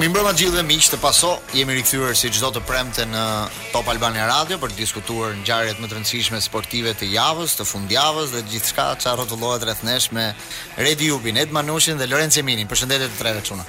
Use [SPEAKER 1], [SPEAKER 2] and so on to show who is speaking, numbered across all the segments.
[SPEAKER 1] Mirëmbrëma gjithëve miq të Pasos, jemi rikthyer si çdo të premte në Top Albania Radio për të diskutuar ngjarjet më të rëndësishme sportive të javës, të fundjavës dhe gjithçka që rrotullohet rreth nesh me Redi Jupin, Ed Manushin dhe Lorenc Eminin. Përshëndetje të treve çuna.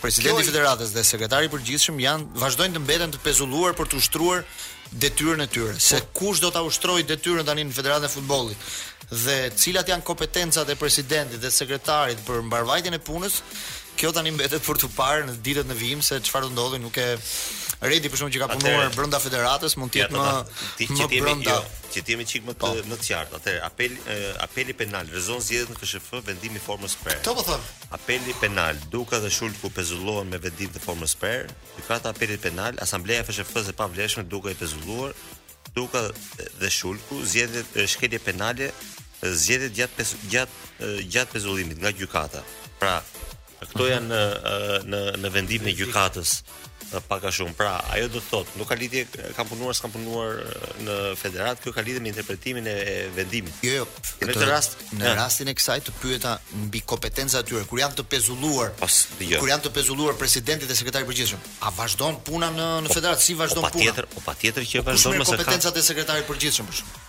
[SPEAKER 1] Presidenti i Federatës dhe Sekretari i Përgjithshëm janë, vazhdojnë të mbeten të pezulluar për të ushtruar detyrën e tyre. Se po. kush do ta ushtrojë detyrën tani në Federatën e Futbollit dhe cilat janë kompetencat e presidentit dhe sekretarit për mbarëvajtjen e punës, kjo tani mbetet për t'u parë në ditët në vijim se çfarë do ndodhi, nuk e di Redi për shkak që ka punuar
[SPEAKER 2] Atere,
[SPEAKER 1] brenda federatës mund të jetë më
[SPEAKER 2] ti që ti jemi jo, që ti jemi çik më të po. më të qartë. Atë apel apeli penal rrëzon zgjedhjet në FSHF vendim i formës prerë.
[SPEAKER 3] Çfarë po thon?
[SPEAKER 2] Apeli Penal, Duka dhe Shulku pezullohen me vendim të formës prerë. Gjykata e Apelit Penal, Asambleja e FSHF-së e pavlefshme Duka i pezulluar, Duka dhe Shulku zgjedhjet, shkelje penale zgjedhjet gjatë pez, gjatë gjatë pezullimit nga gjykata. Pra, këto janë në në, në vendimin e gjykatës. pak a shumë. Pra, ajo do të thotë, nuk ka lidhje kam punuar, s'kam punuar në federatë, kjo ka lidhje me interpretimin e vendimit.
[SPEAKER 1] Jo, jo.
[SPEAKER 2] Në këtë rast,
[SPEAKER 1] në
[SPEAKER 2] ja.
[SPEAKER 1] rastin e kësaj të pyeta mbi kompetencat e tyre kur janë të pezulluar,
[SPEAKER 2] pas, jo.
[SPEAKER 1] kur janë të pezulluar presidenti dhe sekretari i përgjithshëm, a vazhdon puna në në po, federatë si vazhdon po, puna?
[SPEAKER 2] Patjetër, po patjetër që
[SPEAKER 1] po,
[SPEAKER 2] vazhdon me
[SPEAKER 1] kompetencat e sekretarit të përgjithshëm.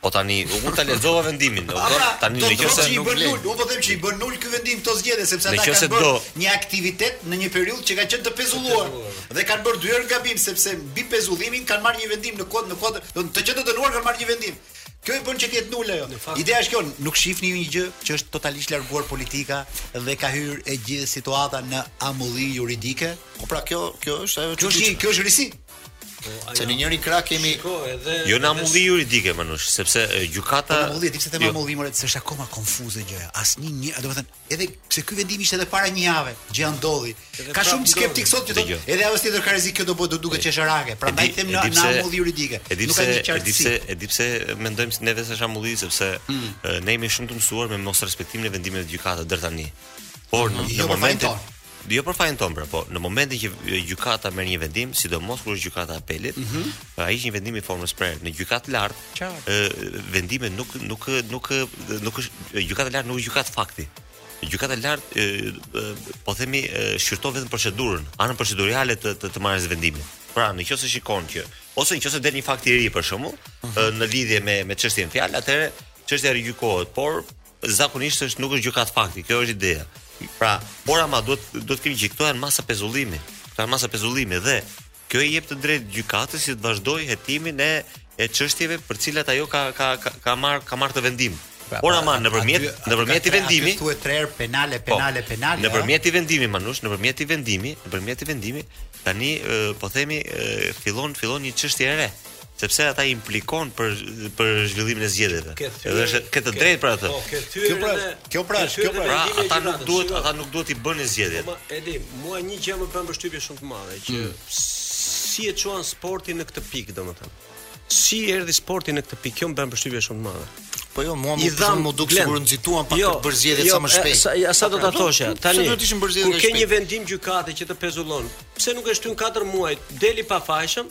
[SPEAKER 2] Po tani, unë ta lexova vendimin, do tani në qoftë
[SPEAKER 3] se i bën nul, unë po them që i bën nul ky vendim këto zgjedhje sepse ata kanë bërë një aktivitet në një periudhë që kanë qenë të pezulluar dhe kanë bërë dy herë gabim sepse mbi pezullimin kanë marrë një vendim në kohë në kohë, duke qenë të dënuar kanë marrë një vendim. Kjo i bën që të jetë nul ajo. Ideja është kjo, nuk shihni një gjë që është totalisht larguar politika dhe ka hyrë e gjithë situata në amulli juridike.
[SPEAKER 1] Po pra kjo, kjo është ajo që
[SPEAKER 3] kjo është kjo është risi.
[SPEAKER 1] Se në njëri krah kemi Shiko, edhe,
[SPEAKER 2] Jo në amulli juridike Manush, sepse gjykata
[SPEAKER 3] po, amulli, di pse them
[SPEAKER 2] jo.
[SPEAKER 3] amulli, more, se është akoma konfuze gjëja. Asnjë një, domethënë, edhe pse ky vendim ishte edhe para një jave, gjë ndodhi. Ka shumë skeptikë sot që thotë, edhe ajo tjetër ka rrezik kjo do bëhet do duket qesharake. Prandaj them në në amulli juridike. Nuk ka një qartësi.
[SPEAKER 2] E di pse mendojmë se neve që është amulli sepse hmm. ne jemi shumë të mësuar me mosrespektimin e vendimeve të gjykatës deri tani. Por në,
[SPEAKER 3] jo,
[SPEAKER 2] në momentin Jo për fajin tonë, pra, po në momentin që gjykata merr një vendim, sidomos kur është gjykata e apelit,
[SPEAKER 3] mm -hmm.
[SPEAKER 2] pra ai është një vendim i formës prerë në gjykatë të
[SPEAKER 3] lartë.
[SPEAKER 2] Ë vendimi nuk nuk nuk nuk është gjykata e lartë nuk është gjykatë fakti. Gjykata e lartë po themi shqyrton vetëm procedurën, anën procedurale të të, të marrjes së vendimit. Pra, në qoftë se shikon që ose në qoftë se del një fakt i ri për shembull, mm -hmm. në lidhje me me çështjen në fjalë, atëherë çështja rigjykohet, por Zakonisht është nuk është gjykatë fakti, kjo është ideja. Pra, por ama duhet duhet të themi që këto janë masa pezullimi. Këto janë masa pezullimi dhe kjo i jep të drejtë gjykatës që të vazhdojë hetimin e e çështjeve për të cilat ajo ka ka ka, ka marrë ka marrë këtë vendim. Pra, por ama nëpërmjet nëpërmjet këtij vendimi
[SPEAKER 3] thuhet tre herë penale
[SPEAKER 2] po,
[SPEAKER 3] penale penale.
[SPEAKER 2] Po, nëpërmjet këtij vendimi Manush, nëpërmjet këtij vendimi, nëpërmjet këtij vendimi tani po themi fillon fillon një çështje e re. sepse ata implikon për për zhvillimin e zgjedhjeve. Edhe është ke të drejtë për atë.
[SPEAKER 4] Po,
[SPEAKER 3] kjo pra, kjo pra, kjo pra,
[SPEAKER 2] pra ata nuk duhet, ata nuk duhet t'i bënin zgjedhjet.
[SPEAKER 4] Po, Edi, mua një gjë më bën përshtypje shumë të madhe që mm. si e çuan sportin në këtë pikë, domethënë. Si erdhi sporti në këtë pikë, kjo më bën përshtypje shumë të madhe.
[SPEAKER 1] Po jo, mua më
[SPEAKER 4] dham
[SPEAKER 1] më
[SPEAKER 4] duket
[SPEAKER 1] sikur nxituan pak
[SPEAKER 4] jo,
[SPEAKER 1] të bërë zgjedhjet
[SPEAKER 4] jo,
[SPEAKER 1] sa më shpejt.
[SPEAKER 4] Jo, ja sa do ta thosha. Tani
[SPEAKER 1] do të ishin bërë zgjedhjet.
[SPEAKER 4] Kur ke një vendim gjykate që të pezullon, pse nuk e shtyn 4 muaj, del i pafajshëm,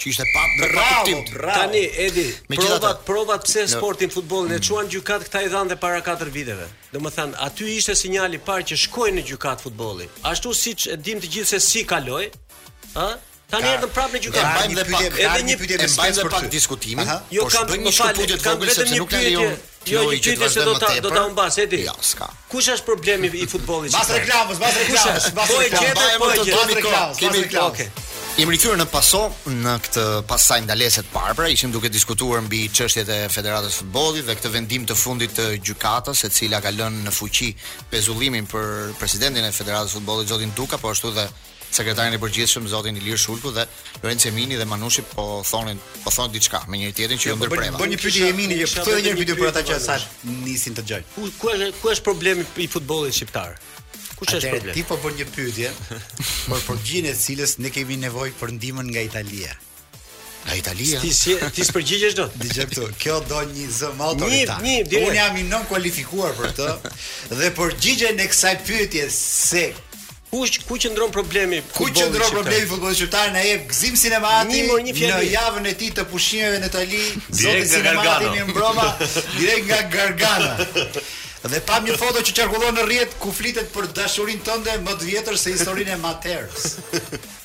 [SPEAKER 3] që ishte
[SPEAKER 1] pa për
[SPEAKER 3] pa
[SPEAKER 1] kuptim.
[SPEAKER 4] Tani Edi, prova prova pse në... sportin futbollin e çuan në gjykatë këta i dhanë dhe para 4 viteve. Domethënë, aty ishte sinjali i parë që shkoi në gjykatë futbolli. Ashtu siç e dimë të gjithë se si kaloi, ë? Tani
[SPEAKER 3] ka,
[SPEAKER 4] erdhën prapë në
[SPEAKER 1] gjykatë.
[SPEAKER 4] E
[SPEAKER 1] mbajmë dhe pak,
[SPEAKER 4] edhe një
[SPEAKER 3] pyetje
[SPEAKER 1] e mbajmë dhe pak diskutimin.
[SPEAKER 3] Aha,
[SPEAKER 4] jo
[SPEAKER 1] po
[SPEAKER 4] kam më fal, kam vetëm një pyetje. Jo, një pyetje se do ta do ta humbas Edi.
[SPEAKER 1] Jo, s'ka.
[SPEAKER 4] Kush është problemi i futbollit?
[SPEAKER 3] Bas reklamës, bas reklamës, bas
[SPEAKER 4] po
[SPEAKER 3] reklamës.
[SPEAKER 4] Po e gjetë,
[SPEAKER 1] po
[SPEAKER 3] e
[SPEAKER 1] Kemi
[SPEAKER 4] Okej.
[SPEAKER 1] Jemi rikthyer në paso në këtë pas kësaj ndalese të parë, pra ishim duke diskutuar mbi çështjet e Federatës së Futbollit dhe këtë vendim të fundit të gjykatës, e cila ka lënë në fuqi pezullimin për presidentin e Federatës së Futbollit Zotin Duka, po ashtu dhe Sekretarin e Përgjithshëm zotin Ilir Shulku dhe Lorenc Emini dhe Manushi po thonin, po thonin diçka me njëri tjetrin që
[SPEAKER 3] jua
[SPEAKER 1] ndërpreva.
[SPEAKER 3] Bën një pyetje Emini,
[SPEAKER 4] jo,
[SPEAKER 3] thuaj
[SPEAKER 4] edhe
[SPEAKER 3] një pyetje për ata që sa nisin të dëgjojnë.
[SPEAKER 4] Ku ku është ku është problemi i futbollit shqiptar? Ku është problemi?
[SPEAKER 3] Ti po bën një pyetje për përgjigjen e së cilës ne kemi nevojë për ndihmën nga Italia.
[SPEAKER 1] Nga Italia.
[SPEAKER 4] Ti si ti s'përgjigjesh dot.
[SPEAKER 3] Dije këtu, kjo do një zë më autoritar.
[SPEAKER 4] Një, një,
[SPEAKER 3] Unë jam i nënkualifikuar për të dhënë përgjigjen e kësaj pyetje se
[SPEAKER 4] Ku ku qëndron problemi?
[SPEAKER 3] Ku qëndron problemi i futbollit shqiptar na e jep Gëzim Sinemati në javën e tij të pushimeve në Itali, zoti Sinemati mirëmbrëma, direkt nga Gargano. Dhe pamë një foto që qarkullon në rrjet ku flitet për dashurinë tënde më të vjetër se historia e Materës.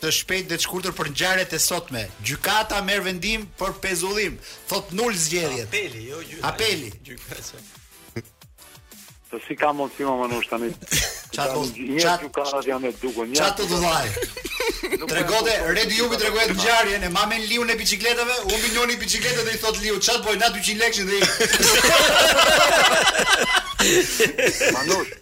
[SPEAKER 3] Të shpejtë dhe të shkurtër për ngjarjet e sotme. Gjykata merr vendim për pezullim, thotë nul zgjedhjet.
[SPEAKER 4] Apeli, jo gjykata.
[SPEAKER 3] Apeli.
[SPEAKER 4] Gjykata.
[SPEAKER 5] Po si ka mundësi mo Manush tani.
[SPEAKER 3] Çat
[SPEAKER 5] mos.
[SPEAKER 3] Çat
[SPEAKER 5] gjykatat janë dukur një.
[SPEAKER 3] Çat të vëllai. Tregote Redi Jubi tregoje ngjarjen e mamen Liu e biçikletave, u minjoni biçikletën dhe i thot Liu, çat boj na 200 lekë dhe.
[SPEAKER 5] Manush.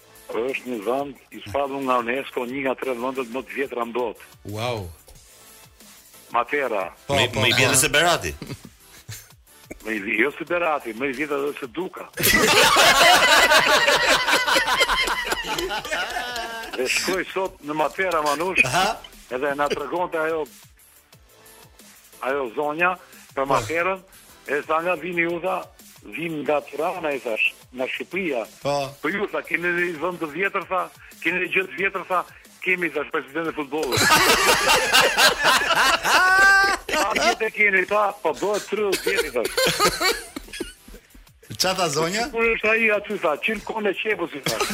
[SPEAKER 5] Është një
[SPEAKER 3] vend
[SPEAKER 5] i shpallur nga UNESCO, një nga tre vendet më të vjetra në botë.
[SPEAKER 3] Wow.
[SPEAKER 5] Matera.
[SPEAKER 3] Po,
[SPEAKER 2] më,
[SPEAKER 3] po,
[SPEAKER 2] më i vjetër se Berati.
[SPEAKER 5] Më i jo se Berati, më i vjetër edhe se Duka. Dhe shkoj sot në Matera Manush, edhe na tregonte ajo Ajo zonja, për Materën, e tha nga vini ju tha, vijmë nga Tirana, i thashë, nga Shqipëria.
[SPEAKER 3] Po.
[SPEAKER 5] Po ju tha, keni një vend të vjetër, tha, keni një gjë të vjetër, tha, kemi, thashë, presidentin e futbollit. Sa vjet e keni, tha, po bëhet 30 vjet, thashë.
[SPEAKER 3] Ça tha zonja?
[SPEAKER 5] Kur është ai aty, tha, qilë kone qepës, i thashë.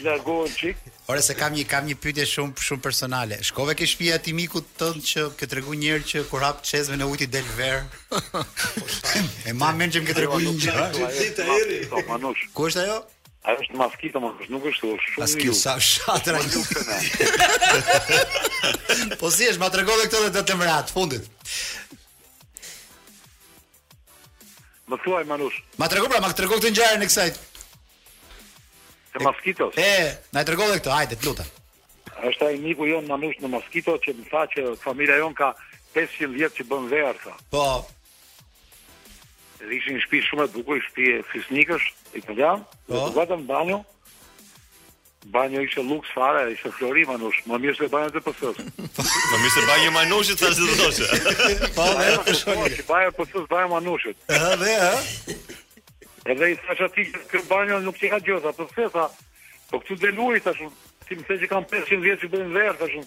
[SPEAKER 5] Largohu çik.
[SPEAKER 3] Ore se kam një kam një pyetje shumë shumë personale. Shkove ke shtëpia atij mikut tënd që ke tregu një herë që kur hap çezmen e ujit del verë. e mban mend që më ke tregu një gjë. Dita eri.
[SPEAKER 5] Po manush.
[SPEAKER 3] Ku është ajo?
[SPEAKER 5] Ajo është Maskito, më nuk është është shumë.
[SPEAKER 3] Maski sa shatra. Po si është, ma tregove këtë dhe do të më rat fundit.
[SPEAKER 5] Më thuaj Manush.
[SPEAKER 3] Ma trego pra, ma trego këtë ngjarjen e kësaj.
[SPEAKER 5] Të maskitos.
[SPEAKER 3] E, na e trego edhe këtë, hajde, të lutem.
[SPEAKER 5] Është ai miku jonë Manush në Maskito që më tha që familja jonë ka 500 vjet që bën verë, tha.
[SPEAKER 3] Po.
[SPEAKER 5] Dhe ishte një shtëpi shumë e bukur, shtëpi fisnikësh, italianë,
[SPEAKER 3] po.
[SPEAKER 5] vetëm banjo. Banjo ishte luks fare, ishte flori manush, më mirë se banjot e PS-s.
[SPEAKER 2] Më mirë se banjo e Manushit sa si të thoshe.
[SPEAKER 3] Po,
[SPEAKER 5] ajo të shkoni. Banjo e PS-s, banjo e Manushit.
[SPEAKER 3] Ëh, dhe ë?
[SPEAKER 5] Edhe i thashë atij që kjo banjo nuk të shkon, i thashë, po pse tha? Po këtu del uji thashë, ti më the që kam 500 vjet që bëjmë verë
[SPEAKER 4] thashë,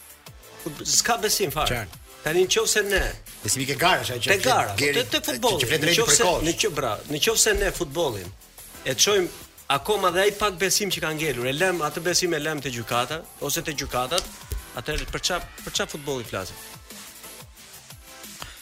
[SPEAKER 4] S'ka besim fare.
[SPEAKER 3] Qartë.
[SPEAKER 4] Tani nëse ne
[SPEAKER 3] Besimi ke gara, është
[SPEAKER 4] Te gara, po, te, te futbolli. Nëse në qoftë se pra, nëse ne futbollin e çojmë akoma dhe ai pak besim që ka ngelur, e lëmë atë besim e lëmë te gjykata ose te gjykatat, atëherë për ça për ça futbolli flasim.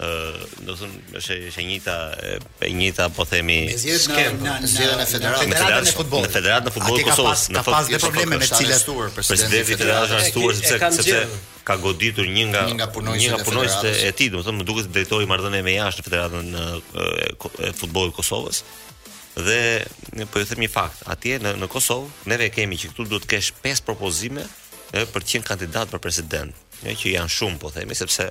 [SPEAKER 2] Ë, do të thotë është është e njëjta e njëjta po themi
[SPEAKER 3] skemë në
[SPEAKER 1] zgjedhjen e federatës
[SPEAKER 2] në
[SPEAKER 3] federatën e futbollit.
[SPEAKER 2] Në federatën e futbollit të Kosovës.
[SPEAKER 3] Ka pas dhe probleme me cilë
[SPEAKER 1] stuar presidenti i federatës
[SPEAKER 4] është stuar
[SPEAKER 2] sepse sepse ka goditur një nga
[SPEAKER 1] një nga punonjësit e
[SPEAKER 2] tij, domethënë më duket se drejtori i marrëdhënieve me jashtë në federatën e futbollit të Kosovës. Dhe po ju them një fakt, atje në në Kosovë neve kemi që këtu duhet të kesh pesë propozime për të qenë kandidat për president, jo që janë shumë po themi sepse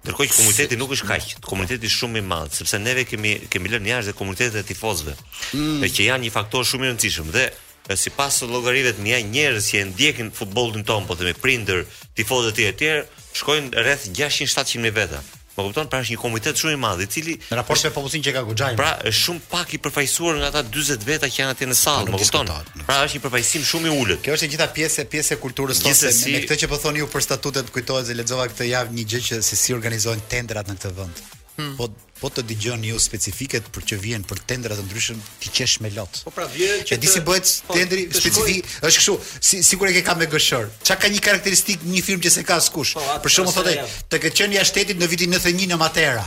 [SPEAKER 2] Ndërkohë që komuniteti nuk është kaq, komuniteti është shumë i madh, sepse neve kemi kemi lënë jashtë dhe komunitetet e tifozëve,
[SPEAKER 3] mm.
[SPEAKER 2] që janë një faktor shumë i rëndësishëm dhe sipas llogarive të mia, njerëz që e ndjekin futbollin tonë, po themi prindër, tifozë etj etj, shkojnë rreth 600-700 mijë veta. Më kupton, pra është një komunitet shumë i madh, i cili
[SPEAKER 3] në raport me popullsinë që ka goxha.
[SPEAKER 2] Pra është shumë pak i përfaqësuar nga ata 40 veta që janë atje në sallë, më kupton? Pra është një përfaqësim shumë i ulët.
[SPEAKER 3] Kjo është e gjitha pjesë pjesë e kulturës tonë.
[SPEAKER 2] Gjithsesi,
[SPEAKER 3] me këtë që po thoni ju për statutet kujtohet se lexova këtë javë një gjë që se si organizohen tenderat në këtë vend.
[SPEAKER 4] Hmm.
[SPEAKER 3] Po po të dëgjon ju specifiket për që vjen për tendra të ndryshëm, ti qesh me lot.
[SPEAKER 4] Po pra vjen që
[SPEAKER 3] e
[SPEAKER 4] disi
[SPEAKER 3] bëhet
[SPEAKER 4] po,
[SPEAKER 3] tendri
[SPEAKER 4] po,
[SPEAKER 3] specifik, është kështu, si sikur e ke bërë me gërshërë. Çka ka një karakteristikë një firmë që s'e ka askush.
[SPEAKER 4] Po,
[SPEAKER 3] për shembull thotë, të ke qenë jashtë shtetit në vitin 91 në Matera.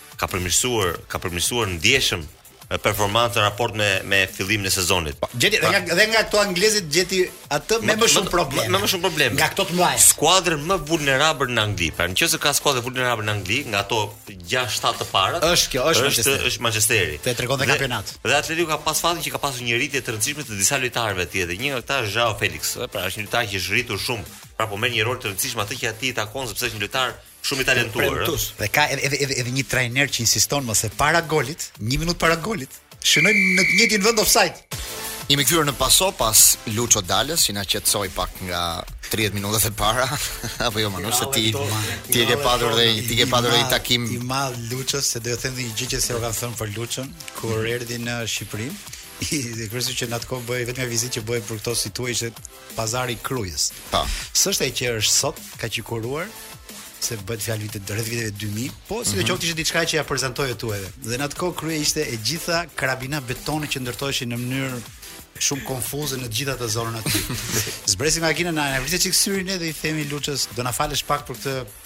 [SPEAKER 4] ka
[SPEAKER 2] përmirësuar, ka përmirësuar ndjeshëm performancën në raport me me fillimin e sezonit.
[SPEAKER 3] Po, gjeti dhe pra- nga dhe nga këto anglezët gjeti atë me më shumë probleme.
[SPEAKER 2] Me më shumë probleme.
[SPEAKER 3] Nga këto të mëdha.
[SPEAKER 2] Skuadrën më vulnerabël në Angli. Pra nëse ka skuadër vulnerabël në Angli, nga ato 6-7 të parat,
[SPEAKER 3] është kjo, është Manchester.
[SPEAKER 2] Është është Manchesteri.
[SPEAKER 3] Ta tregon dhe kampionati.
[SPEAKER 2] Dhe Atletico ka pas fatin që ka pasur një rritje të rëndësishme të disa lojtarëve të tjerë. Një nga këta është Joao Felix, pra është një lojtar që është rritur shumë. Pra po merr një rol të rëndësishëm atë që atij i takon sepse është një lojtar Shumë i talentuar.
[SPEAKER 3] Dhe ka edhe edhe edhe, edhe një trajner që insiston mos e para golit, një minutë para golit, shënoi në të njëjtin vend offside.
[SPEAKER 1] Jemi kthyer prapë pas Luço Dalës, që na qetësoi pak nga 30 minutat e para, apo jo Manush, se ti ti e ke patur dhe ti ke patur një takim
[SPEAKER 3] me Luçon, se do të them një gjë që s'e kam thënë për Luçon, kur erdhi në Shqipëri, i kërsi që në atë kohë bëhej vetëm vizitë që bëhej për këta të huaj që Pazari i Krujës.
[SPEAKER 1] Po.
[SPEAKER 3] S'është ai që është sot, kaq i kuruar, se bëhet fjalë vitet rreth viteve 2000, po sido mhm. qoftë ishte diçka që ia prezantoje këtu edhe. Dhe në atë kohë Kruja ishte e gjitha karabina betoni që ndërtoheshin në mënyrë shumë konfuze në të gjitha ato zonat. Zbresim nga makina, na vriste çik syrin edhe i themi Luços, do na falësh pak për këtë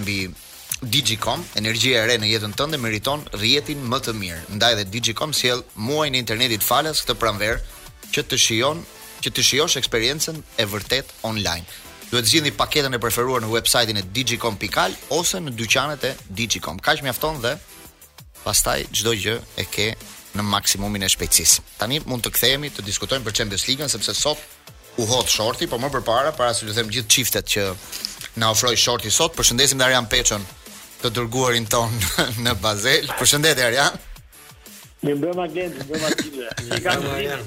[SPEAKER 1] mbi Digicom, energjia e re në jetën tënde meriton rrjetin më të mirë. Ndaj dhe Digicom sjell muajin e internetit falas këtë pranverë që të shijon që të shijosh eksperiencën e vërtetë online. Duhet të zgjidhni paketën e preferuar në websajtin e digicom.al ose në dyqanet e Digicom. Kaq mjafton dhe Pastaj çdo gjë e ke në maksimumin e shpejtësisë. Tani mund të kthehemi të diskutojmë për Champions League-n sepse sot u hodh shorti, por më përpara para se t'i them gjithë çiftet që na ofroi shorti sot, përshëndesim dhe Arjan Peçon, të dërguarin tonë në Bazel. Përshëndetje
[SPEAKER 6] Arjan. Mirëmbrëma Glendi, mirëmbrëma Silve.
[SPEAKER 4] Si
[SPEAKER 3] ka
[SPEAKER 1] Arjan?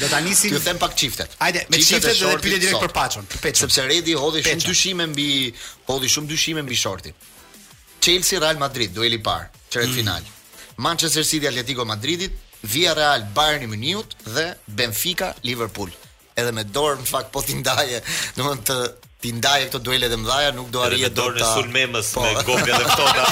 [SPEAKER 3] Do ta nisim.
[SPEAKER 1] Ju them pak çiftet.
[SPEAKER 3] Hajde, me
[SPEAKER 1] çiftet e shortit.
[SPEAKER 3] Pyetje direkt për Paçon, për Peçon.
[SPEAKER 1] Sepse Redi hodhi shumë dyshime mbi hodhi shumë dyshime mbi shortin. Chelsea Real Madrid dueli i parë, çerek mm. finale. Manchester City Atletico Madridit, Villarreal Bayern Munich dhe Benfica Liverpool. Edhe me dorë në fakt po t'i ndaje, domethënë të Ti ndaje këto duelet e mëdha, nuk do arrije
[SPEAKER 2] dot. Do rrinë të
[SPEAKER 1] dy në sulm
[SPEAKER 2] me mëndje të ftohta.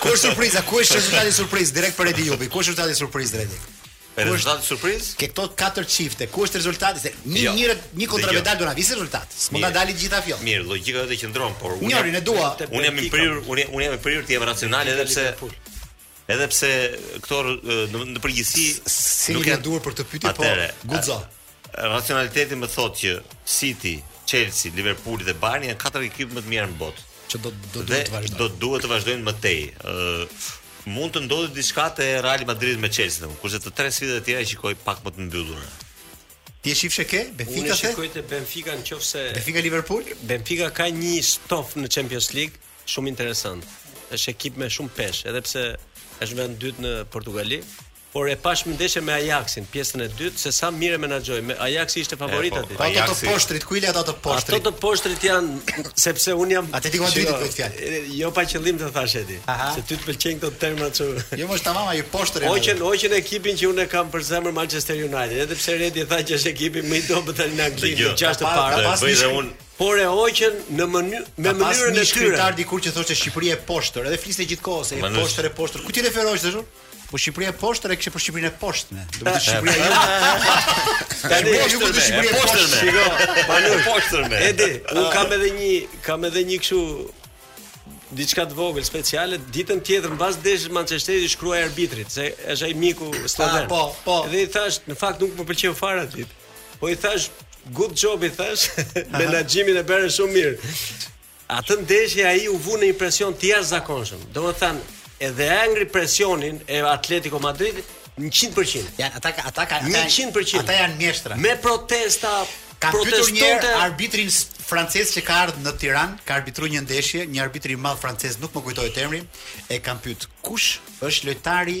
[SPEAKER 3] Ku është surpriza? Ku është rezultati surprizë direkt për Edi Jupi? Ku është rezultati surprizë Redi?
[SPEAKER 2] Ku është rezultati surprizë?
[SPEAKER 3] Ke këto katër çifte, ku është rezultati? Se një
[SPEAKER 2] jo.
[SPEAKER 3] njëra një
[SPEAKER 2] kontravedal jo.
[SPEAKER 3] do na vijë rezultat. S'mund ta dali gjitha fjalë.
[SPEAKER 2] Mirë, logjika jote qëndron, por unë
[SPEAKER 3] Njërin e dua.
[SPEAKER 2] Unë jam i prirur, unë unë jam i prirur të jem racional edhe pse Edhe pse këto në përgjithësi
[SPEAKER 3] si
[SPEAKER 2] nuk janë
[SPEAKER 3] duhur për të pyetur, po guxo.
[SPEAKER 2] Racionaliteti më thotë që City, Chelsea, Liverpool dhe Bayern janë katër ekipet më të mira në botë.
[SPEAKER 3] Që do do duhet të vazhdojnë.
[SPEAKER 2] Do duhet të vazhdojnë më tej. Ë mund të ndodhë diçka te Real Madrid me Chelsea, domun, kurse të tre sfidat e tjera i shikoj pak më të mbyllura.
[SPEAKER 3] Ti e shifshe ke? Benfica the?
[SPEAKER 4] Unë shikoj te Benfica nëse
[SPEAKER 3] Benfica Liverpool,
[SPEAKER 4] Benfica ka një stofë në Champions League Shumë interesant. Është ekip me shumë peshë, edhe pse është vend dytë në Portugali, por e pash ndeshjen me Ajaxin, pjesën e dytë se sa mirë menaxhoi. Me Ajaxi ishte favorit aty.
[SPEAKER 3] Po, ato të poshtrit, ku i le ato të poshtrit?
[SPEAKER 4] Ato të poshtrit janë sepse un jam
[SPEAKER 3] Atletico
[SPEAKER 4] Madrid
[SPEAKER 3] vetë fjalë.
[SPEAKER 4] Jo pa qëllim të thashë ti, se ty të pëlqejnë këto terma që
[SPEAKER 3] Jo më tamam ai poshtri.
[SPEAKER 4] Hoqën, hoqën ekipin që unë kam për zemër Manchester United, edhe pse Redi tha që është ekipi më i dobët në Angli, gjashtë
[SPEAKER 3] para.
[SPEAKER 2] Bëj dhe un
[SPEAKER 4] por e hoqën në mëny me mënyrën e tyre.
[SPEAKER 3] Ka pas një shkrimtar dikur që thoshte Shqipëria e poshtër, edhe fliste gjithë kohë se e poshtër e poshtër. Ku ti referohesh tash? Po Shqipëria e poshtër e kishte për Shqipërinë e poshtme. Do të Shqipëria e jote.
[SPEAKER 4] Tani
[SPEAKER 3] po ju bëni Shqipëria e
[SPEAKER 2] poshtër.
[SPEAKER 4] Shiko, pa në
[SPEAKER 2] poshtër me.
[SPEAKER 4] Edi, un kam edhe një, kam edhe një kështu diçka të vogël speciale ditën tjetër mbas ndeshjes Manchesterit i shkruaj arbitrit se është ai miku sloven.
[SPEAKER 3] Ah, po, po.
[SPEAKER 4] Dhe i thash, në fakt nuk më pëlqeu fare atë ditë. Po i thash good job i thash, menaxhimin e bëre shumë mirë. Atë ndeshje ai u vu në një presion të jashtëzakonshëm. Domethënë, edhe ai ngriti presionin e Atletico Madridit 100%.
[SPEAKER 3] Ja, ata ata kanë
[SPEAKER 4] 100%.
[SPEAKER 3] Ata janë mjeshtra.
[SPEAKER 4] Me protesta,
[SPEAKER 3] kam pyetur një arbitrin francez që ka ardhur në Tiranë, ka arbitruar një ndeshje, një arbitër i madh francez, nuk më kujtohet emri, e kam pyet kush është lojtari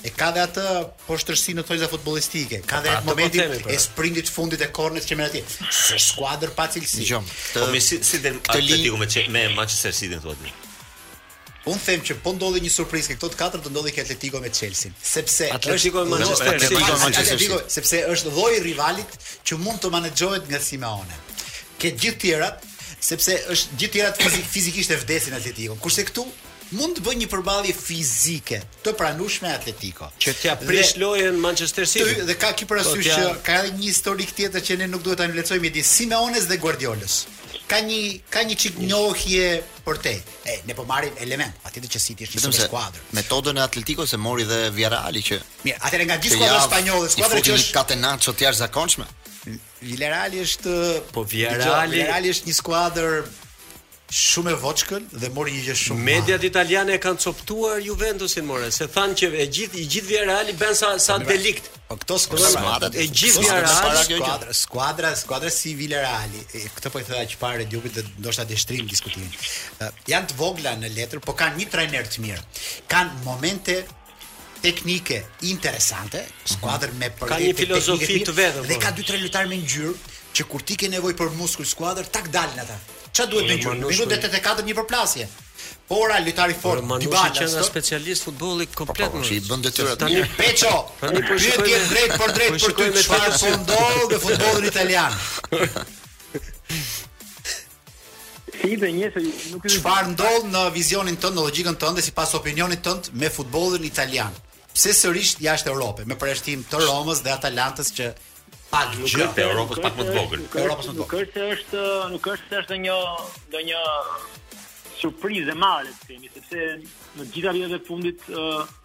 [SPEAKER 3] E
[SPEAKER 4] ka dhe atë
[SPEAKER 3] poshtërsi në thonjëza futbollistike. Ka dhe
[SPEAKER 4] atë
[SPEAKER 3] momentin
[SPEAKER 4] e pra.
[SPEAKER 3] sprintit fundit e kornës që merr atje. S'ë skuadër pa cilësi.
[SPEAKER 1] Dgjom.
[SPEAKER 2] Po me si si del Atletico me me Manchester City në thotë.
[SPEAKER 3] Un them që po ndodhi një surprizë këto të katër do ndodhi ke Atletico me Chelsea, sepse
[SPEAKER 4] Atletico me Manchester
[SPEAKER 1] City,
[SPEAKER 3] sepse është lloj rivalit që mund të menaxhohet nga Simeone. Ke gjithë tjerat, sepse është gjithë tjerat fizik, fizikisht e vdesin Atletico. Kurse këtu mund të bëjë një përballje fizike të pranueshme Atletico.
[SPEAKER 4] Që t'ja prish lojën Manchester City.
[SPEAKER 3] Dhe ki parasysh
[SPEAKER 4] po
[SPEAKER 3] që ka edhe një historik tjetër që ne nuk duhet ta nënvlerësojmë midis Simeones dhe Guardiolës. Ka një ka një çik njohje për te. E ne po marrim element, patjetër që City është një super skuadër.
[SPEAKER 1] Metodën e Atleticos e mori dhe Villarreal që.
[SPEAKER 3] Mirë, atëre nga gjithë
[SPEAKER 1] skuadrat
[SPEAKER 3] spanjolle, skuadra që është
[SPEAKER 1] Catenaccio të jashtëzakonshme.
[SPEAKER 3] Villarreal është
[SPEAKER 4] po
[SPEAKER 3] Villarreal, Villarreal është një skuadër Shumë e voçkël dhe mori një gjë shumë.
[SPEAKER 4] Mediat italiane e kanë coptuar Juventusin more, se thanë që e gjithë i gjithë Villarreal bën sa sa po, De Ligt.
[SPEAKER 3] Po këto skuadra
[SPEAKER 4] e gjithë Villarreal
[SPEAKER 3] skuadra skuadra skuadra si Villarreal. Këtë po i thoja që parë Diopit dhe ndoshta të shtrijmë diskutimin. Janë të vogla në letër, po kanë një trajner të mirë. Kanë momente teknike interesante, skuadër me për
[SPEAKER 4] Ka një filozofi të vetëm.
[SPEAKER 3] Dhe
[SPEAKER 4] po.
[SPEAKER 3] ka dy tre lojtarë me ngjyrë që kur ti ke nevojë për muskul skuadër, tak dalin ata. Ça duhet të
[SPEAKER 4] bëjë?
[SPEAKER 3] Minutë 84 një përplasje. Por ai lojtari fort,
[SPEAKER 4] ti
[SPEAKER 3] bën
[SPEAKER 4] që
[SPEAKER 3] është
[SPEAKER 4] specialist futbolli po,
[SPEAKER 1] po,
[SPEAKER 4] komplet.
[SPEAKER 1] Po, ai bën detyrat
[SPEAKER 4] të
[SPEAKER 1] mirë.
[SPEAKER 3] Peço,
[SPEAKER 4] tani po shkojmë
[SPEAKER 3] drejtpërdrejt për
[SPEAKER 4] te
[SPEAKER 3] çfarë po ndodh me futbollin italian.
[SPEAKER 6] Si dhe një se nuk i
[SPEAKER 3] Çfarë ndodh në vizionin tënd, në logjikën tënde sipas opinionit tënd me futbollin italian? Pse sërish jashtë Europe, me përjashtim të Romës dhe Atalantës që pak gjë
[SPEAKER 2] te Europës pak më të vogël.
[SPEAKER 3] Europës më të
[SPEAKER 6] vogël. Nuk është se është, nuk është se është ndonjë ndonjë surprizë e madhe, themi, sepse në gjitha vitet e fundit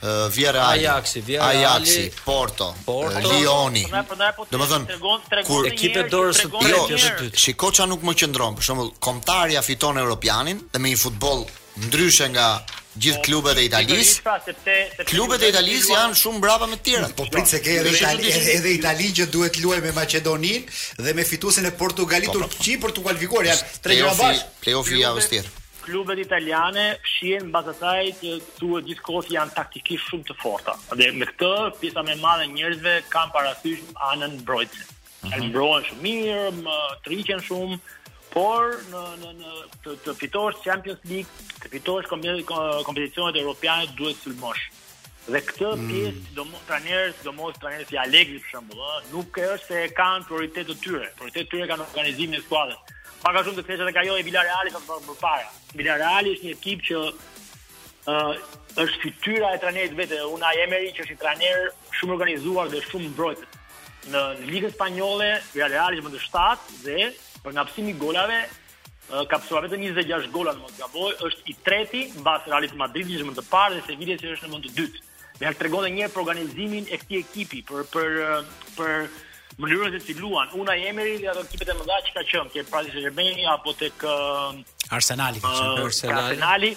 [SPEAKER 1] Villarreal,
[SPEAKER 4] Ajaxi, Villarreal,
[SPEAKER 1] Ajaxi, Porto,
[SPEAKER 4] Porto,
[SPEAKER 1] Lioni. Domethënë, kur
[SPEAKER 4] ekipe
[SPEAKER 6] të
[SPEAKER 4] dorës së tretë, jo,
[SPEAKER 6] së
[SPEAKER 4] dytë.
[SPEAKER 1] Shiko ça nuk më qëndron, për shembull, Kombëtarja fiton Europianin dhe me një futboll ndryshe nga gjithë klubet e Italisë.
[SPEAKER 6] Pra,
[SPEAKER 1] klubet e Italisë janë shumë brapa me të tjera.
[SPEAKER 3] Po prit se ke edhe Itali, edhe Itali që duhet të luajë me Maqedoninë dhe me fituesin e Portugali po, po, po. Turqi për t'u kualifikuar janë tre gjëra bashkë.
[SPEAKER 1] Playoff i javës tjetër.
[SPEAKER 6] Klubet italiane fshihen mbas asaj që thuhet gjithkohë se janë taktikisht shumë të forta. Dhe me këtë pjesa më e madhe e njerëzve kanë parasysh anën mbrojtëse. Ata mhm. mbrohen shumë mirë, mbyllen shumë, por në në në të, të fitosh Champions League, të fitosh kompeticionet europiane duhet të sulmosh. Dhe këtë mm. pjesë, sidomos trajnerët, sidomos trajnerët si Allegri për shembull, ëh, nuk është se e kanë prioritet të tyre. Prioritet të tyre kanë organizimin e skuadrës. Pak a shumë të thjeshtë edhe ajo e Villarrealit atë përpara. Villarreali është një ekip që ëh uh, është fytyra e trajnerit vetë, Unai Emery që është një trajner shumë i organizuar dhe shumë mbrojtës. Në Ligën Spanjolle, Villarreali është në vend të 7 dhe për nga pësimi i golave ka pësuar vetëm 26 gola në mos gaboj, është i treti mbas Realit të Madridit që është në vend të parë dhe Sevilla që është në vend të dytë. Dhe ja tregon edhe një herë për organizimin e këtij ekipi për për për mënyrën se si luan. Unai Emery dhe ato ekipet e mëdha që ka qenë, te Paris Saint-Germain apo tek
[SPEAKER 3] Arsenali, ka qenë
[SPEAKER 4] Arsenali.
[SPEAKER 6] Arsenali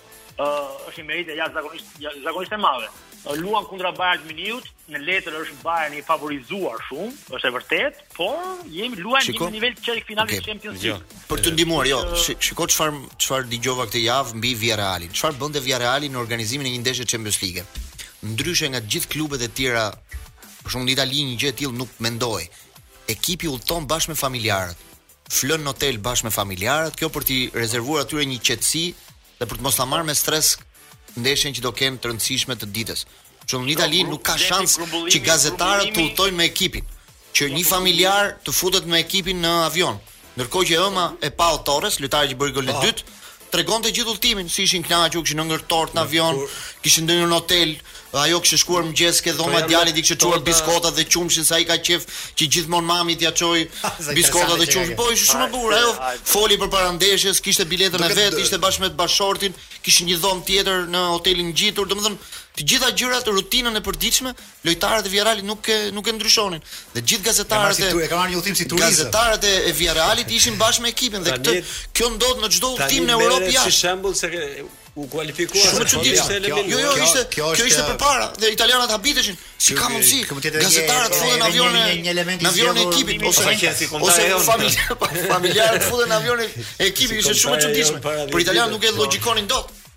[SPEAKER 6] uh, është një meritë jashtëzakonisht, jashtëzakonisht e madhe. Uh, luan kundra Bayern Munichut, në letër është Bayern i favorizuar shumë, është e vërtet, por jemi luan në një nivel
[SPEAKER 1] çerekfinale
[SPEAKER 6] okay. Champions League. Jo.
[SPEAKER 1] Për të ndihmuar, jo, uh, shiko çfarë çfarë dëgjova këtë javë mbi Villarrealin. Çfarë bënte Villarreali në organizimin e një ndeshje Champions League? Ndryshe nga gjithë klubet e tjera, për shembull në Itali një gjë e tillë nuk mendoj. Ekipi udhton bashkë me familjarët. flënë në hotel bashkë me familjarët, kjo për t'i rezervuar atyre një qetësi dhe për të mos ta marrë me stres ndeshjen që do kenë të rëndësishme të ditës. Që në Itali nuk ka shans që gazetarët të udhëtojnë me ekipin, që një familjar të futet me ekipin në avion. Ndërkohë që ëma e Pau Torres, lojtari që bëri golin e dytë, tregonte gjithë udhëtimin, si ishin kënaqur, kishin ngrënë tortë në avion, kishin ndenjur në hotel, ajo kishte shkuar mëngjes ke dhoma djalit i kishte çuar biskotat dhe qumshin se ai ka qef që gjithmonë mami t'ia çoj biskotat dhe qumshin. Po ishte shumë e bukur. Ajo foli përpara ndeshjes, kishte biletën e vet, ishte bashkë me bashortin, kishin një dhomë tjetër në hotelin ngjitur, domethënë të gjitha gjërat rutinën e përditshme, lojtarët e Villarrealit nuk e nuk e ndryshonin. Dhe gjithë gazetarët
[SPEAKER 3] e e kanë marrë një udhtim si turizëm.
[SPEAKER 1] Gazetarët e Villarrealit ishin bashkë me ekipin dhe këtë kjo ndodh në çdo udhtim në Europë
[SPEAKER 4] jashtë. Si shembull se u kualifikuan
[SPEAKER 1] shumë
[SPEAKER 4] çudi
[SPEAKER 1] po,
[SPEAKER 4] ishte elementë.
[SPEAKER 1] Jo, jo, ishte
[SPEAKER 3] kjo
[SPEAKER 1] ishte kjo përpara dhe italianët habiteshin. Si ka
[SPEAKER 3] mundsi?
[SPEAKER 1] Gazetarët futen në avionin
[SPEAKER 3] e një element
[SPEAKER 1] në avionin e ekipit ose
[SPEAKER 2] ose
[SPEAKER 1] familjarët futen në avionin e ekipit ishte shumë e çuditshme. Për italianët nuk e logjikonin dot.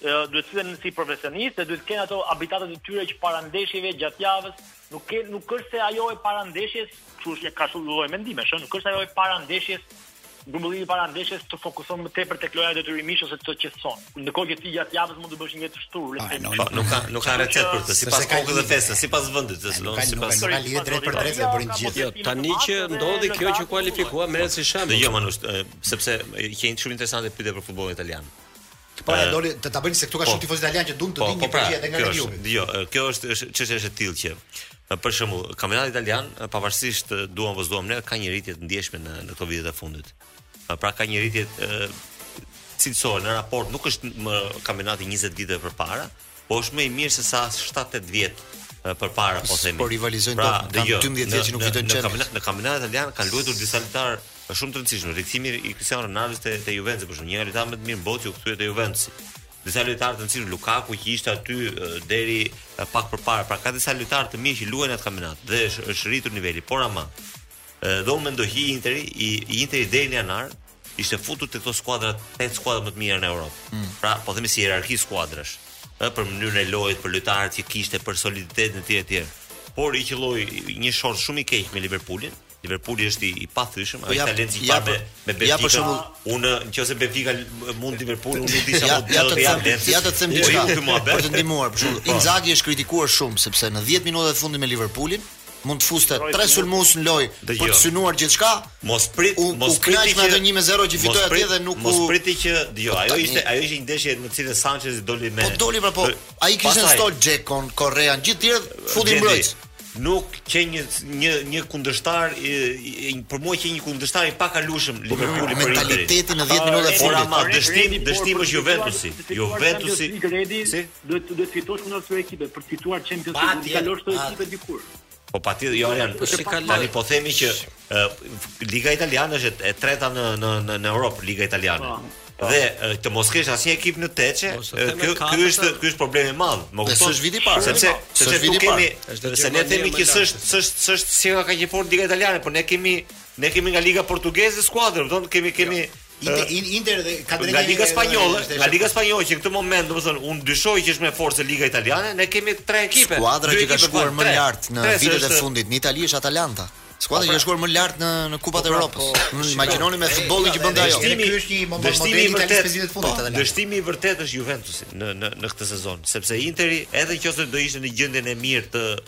[SPEAKER 1] duhet
[SPEAKER 2] të
[SPEAKER 6] sillen si profesionistë dhe duhet të kenë ato habitatet e tyre që para ndeshjeve gjatë javës nuk ke nuk është se ajo e para ndeshjes, kështu është ka shumë lloj mendimesh, nuk është ajo e para ndeshjes grumbullimi para ndeshjes të fokuson më tepër tek loja detyrimisht ose të qetëson. Ndërkohë që ti gjatë javës mund të bësh një jetë shthur, le të
[SPEAKER 3] ah,
[SPEAKER 6] themi.
[SPEAKER 2] Po, nuk ka nuk ka recetë për të, sipas kokës dhe festes, sipas vendit, se
[SPEAKER 3] do
[SPEAKER 2] sipas
[SPEAKER 3] nuk ka lidhje drejtpërdrejtë bërin gjithë.
[SPEAKER 4] Jo, tani që ndodhi kjo që u kualifikua merret si shemb.
[SPEAKER 2] Jo, Manush, sepse ke një shumë interesante pyetje për futbollin italian.
[SPEAKER 3] Po ja doli të ta bëni se këtu ka shumë tifozë italianë që duan të dinë një gjë edhe nga Liverpooli.
[SPEAKER 2] Dgjoj, jo, kjo është çështja është e tillë që për shembull, kampionati italian pavarësisht duam apo s'duam ne ka një rritje të ndjeshme në në këto vite të fundit. Pra ka një rritje cilësore në raport, nuk është më kampionati i 20 viteve përpara, Po është më i mirë se sa 7-8 vjet përpara po themi.
[SPEAKER 1] Po rivalizojnë
[SPEAKER 2] pra, jo
[SPEAKER 1] kanë 12 vjet që nuk fitojnë Champions.
[SPEAKER 2] Në kampionatin italian kanë luajtur disa lojtarë shumë të rëndësishëm. Rikthimi i Cristiano Ronaldo te te Juventus për shkak një lojtar më të mirë botë që u kthye te Juventus. Disa lojtarë të rëndësishëm Lukaku që ishte aty deri pak përpara, pra ka disa lojtarë të mirë që luajnë n'atë kampionat dhe është është rritur niveli, por ama. Dhe unë mendoj që Interi i Interi deri në janar ishte futur te këto skuadrat, te skuadrat më të mira në Europë.
[SPEAKER 1] Mm.
[SPEAKER 2] Pra, po themi si hierarki skuadrash, ë për mënyrën e lojës, për lojtarët që kishte, për soliditetin e tij etj. Por i qelloi një short shumë i keq me Liverpoolin. Liverpooli është i, i pathyeshëm,
[SPEAKER 1] po
[SPEAKER 2] ai ka
[SPEAKER 1] lënë
[SPEAKER 2] një me me Benfica.
[SPEAKER 1] Ja për shembull,
[SPEAKER 2] unë nëse Benfica mund Liverpool, unë di
[SPEAKER 1] se
[SPEAKER 2] do
[SPEAKER 1] të
[SPEAKER 2] jetë
[SPEAKER 1] ja
[SPEAKER 2] lënë.
[SPEAKER 1] Ja të them diçka. Për të ndihmuar, për shembull,
[SPEAKER 2] po.
[SPEAKER 1] Inzaghi është kritikuar shumë sepse në 10 minutat e fundit me Liverpoolin, mund të fuste tre sulmues në lojë për të synuar gjithçka.
[SPEAKER 2] Mos prit,
[SPEAKER 1] u,
[SPEAKER 2] mos prit
[SPEAKER 1] me atë 1 me 0 që fitoi atje dhe nuk
[SPEAKER 2] mos priti që
[SPEAKER 1] dëgjoj.
[SPEAKER 2] Ajo ishte, ajo ishte një ndeshje në cilën Sanchez doli me.
[SPEAKER 1] Po doli pra po. Ai kishte stol Xhekon, Correa, gjithë të tjerë
[SPEAKER 2] futi
[SPEAKER 1] mbrojtës.
[SPEAKER 2] Nuk qe një një një kundërshtar i, i, për mua qe një kundërshtar i pakalueshëm po, Liverpooli për
[SPEAKER 1] mentaliteti në 10 minutat e fundit.
[SPEAKER 2] Por ama dështim, dështim është Juventusi. Juventusi.
[SPEAKER 6] Duhet duhet fitosh kundër këtyre ekipeve për të fituar Champions League,
[SPEAKER 3] t'i
[SPEAKER 6] kalosh këto ekipe dikur.
[SPEAKER 2] Po patjetër, jo Arjan,
[SPEAKER 4] po si ka
[SPEAKER 2] tani po themi që Liga Italiane është e treta në në në, në Europë, Liga Italiane. Po. Po. Dhe të mos kesh asnjë ekip në tetëshe,
[SPEAKER 4] po,
[SPEAKER 2] ky ky është ky është problem i madh. Më kupton?
[SPEAKER 1] Është viti i parë,
[SPEAKER 2] sepse sepse tu kemi, se ne themi që s'është s'është s'është Seria A kaq e fortë Liga Italiane, por ne kemi ne kemi nga Liga Portugeze skuadër, do të kemi kemi
[SPEAKER 3] jo.
[SPEAKER 2] Inter,
[SPEAKER 3] in, Inter dhe ka të drejtë.
[SPEAKER 2] Nga Liga Spanjolle, nga Liga Spanjolle që në këtë moment, domethënë, unë dyshoj që është më e fortë se Liga Italiane, ne kemi tre ekipe.
[SPEAKER 1] Skuadra që ka shkuar më lart në vitet e fundit në Itali është Atalanta. Skuadra që ka shkuar më lart në në Kupat e
[SPEAKER 2] po, pra,
[SPEAKER 1] Evropës.
[SPEAKER 2] Po,
[SPEAKER 1] po, imagjinoni me futbollin që bën ajo.
[SPEAKER 3] Dështimi ky është një model
[SPEAKER 2] i
[SPEAKER 3] Italisë
[SPEAKER 2] së
[SPEAKER 3] vitit të fundit Atalanta.
[SPEAKER 2] Dështimi i vërtetë është Juventusi në në në këtë sezon, sepse Interi edhe nëse do ishte në gjendjen e mirë të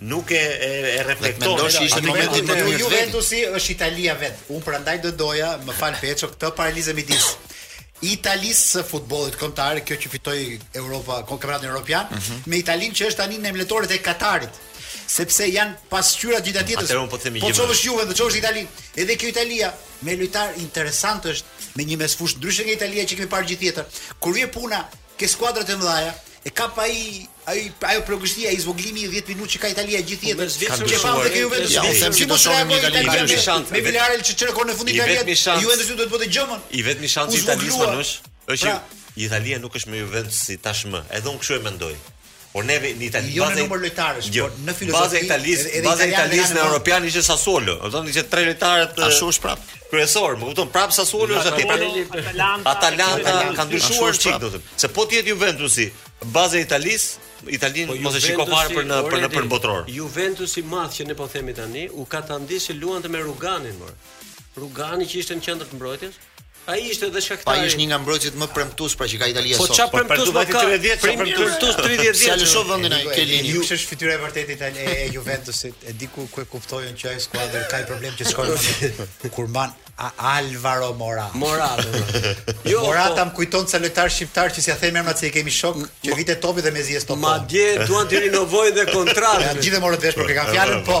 [SPEAKER 2] nuk e
[SPEAKER 3] e
[SPEAKER 2] reflekton
[SPEAKER 1] edhe ishte momenti më i mirë
[SPEAKER 3] Juventusi është Italia vetë unë prandaj do doja më fal Peço këtë paralelizëm midis Italisë së futbollit kombëtar kjo që fitoi Europa kampionatin europian
[SPEAKER 2] mm -hmm.
[SPEAKER 3] me Italinë që është tani në eliminatoret e Katarit sepse janë pasqyra e njëra-tjetrës.
[SPEAKER 2] Atëherë po themi gjithë. Po
[SPEAKER 3] çon Juve, do çosh Itali. Edhe kjo Italia me lojtarë interesantë është me një mesfushë ndryshe nga Italia që kemi parë gjithë jetën. Kur vjen puna Te skuadrat e mëdhaja, e kap ai ai ajo frika e zvogëlimi i 10 minutave që ka Italia gjithë
[SPEAKER 4] po, jetën.
[SPEAKER 3] Që pa tek Juventus.
[SPEAKER 1] Ja, unë them që do shohim një Itali
[SPEAKER 4] vetëm
[SPEAKER 3] një
[SPEAKER 4] shans.
[SPEAKER 3] Me Villarreal që çerë kohën e
[SPEAKER 2] fundit
[SPEAKER 3] Italia. Juventus do të bëte gjëmën.
[SPEAKER 2] I vetmi
[SPEAKER 3] shans
[SPEAKER 2] i Italisë më është që
[SPEAKER 3] pra-
[SPEAKER 2] Italia nuk është më Juventusi tashmë. Edhe unë kështu e mendoj. Por neve në Itali
[SPEAKER 3] jo
[SPEAKER 2] baza në
[SPEAKER 3] numër lojtarësh,
[SPEAKER 2] jo,
[SPEAKER 3] por në filozofi.
[SPEAKER 2] Baza e Italisë,
[SPEAKER 3] edhe, edhe
[SPEAKER 2] baza e Italisë në Europian ishte Sassuolo. Domethënë ishte tre lojtarë të
[SPEAKER 1] Ashtu është prap.
[SPEAKER 2] Kryesor, më kupton, prap Sassuolo është aty.
[SPEAKER 6] Atalanta,
[SPEAKER 2] Atalanta ka ndryshuar çik domethënë. Se po të jetë Juventusi, baza e Italisë, Italinë po, mos e shiko fare për në për në për botëror.
[SPEAKER 4] Juventusi i madh që ne po themi tani, u katandis të luante me Ruganin, mor. Rugani që ishte në qendër të mbrojtjes, Ai ishte edhe shkaktari.
[SPEAKER 1] Ai është një nga mbrojtësit më premtues pra që ka Italia
[SPEAKER 4] po
[SPEAKER 1] sot.
[SPEAKER 4] Po çfarë
[SPEAKER 2] po
[SPEAKER 4] premtues më ka? Premtues 30
[SPEAKER 1] vjet.
[SPEAKER 4] S'e
[SPEAKER 1] lëshon vendin ai Kelini?
[SPEAKER 3] Kjo është fytyra e vërtetë tani e Juventusit. E di ku ku e kupton që ajo skuadër ka problem që s'shkon. Kur mban Alvaro Morata.
[SPEAKER 4] Morata. Jo,
[SPEAKER 3] Morata
[SPEAKER 4] po-
[SPEAKER 3] më kujton ca lojtarë shqiptarë që s'ia them emrat se i kemi shokë që vinte topi dhe mezi e stopon.
[SPEAKER 4] Madje duan të rinovojnë dhe kontratën.
[SPEAKER 3] Ja gjithë morët vesh për
[SPEAKER 1] kë e
[SPEAKER 6] kam fjalën,
[SPEAKER 1] po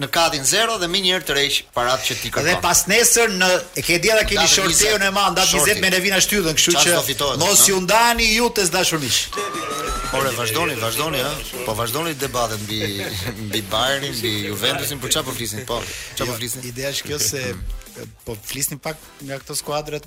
[SPEAKER 1] në katin zero dhe menjëherë tërheq paratë që ti kërkon.
[SPEAKER 3] Dhe pasnesër në të dielën keni shorteun e madh datë 20 me Levina Shtyllën, kështu që mos u ndani ju të dashur miq.
[SPEAKER 1] Ore vazhdoni, vazhdoni ë. Po vazhdoni debatet mbi mbi Bayernin, mbi Juventusin, për çfarë po flisni? Po, çfarë po jo, flisni?
[SPEAKER 3] Ideja është kjo se po flisni pak nga këto skuadrat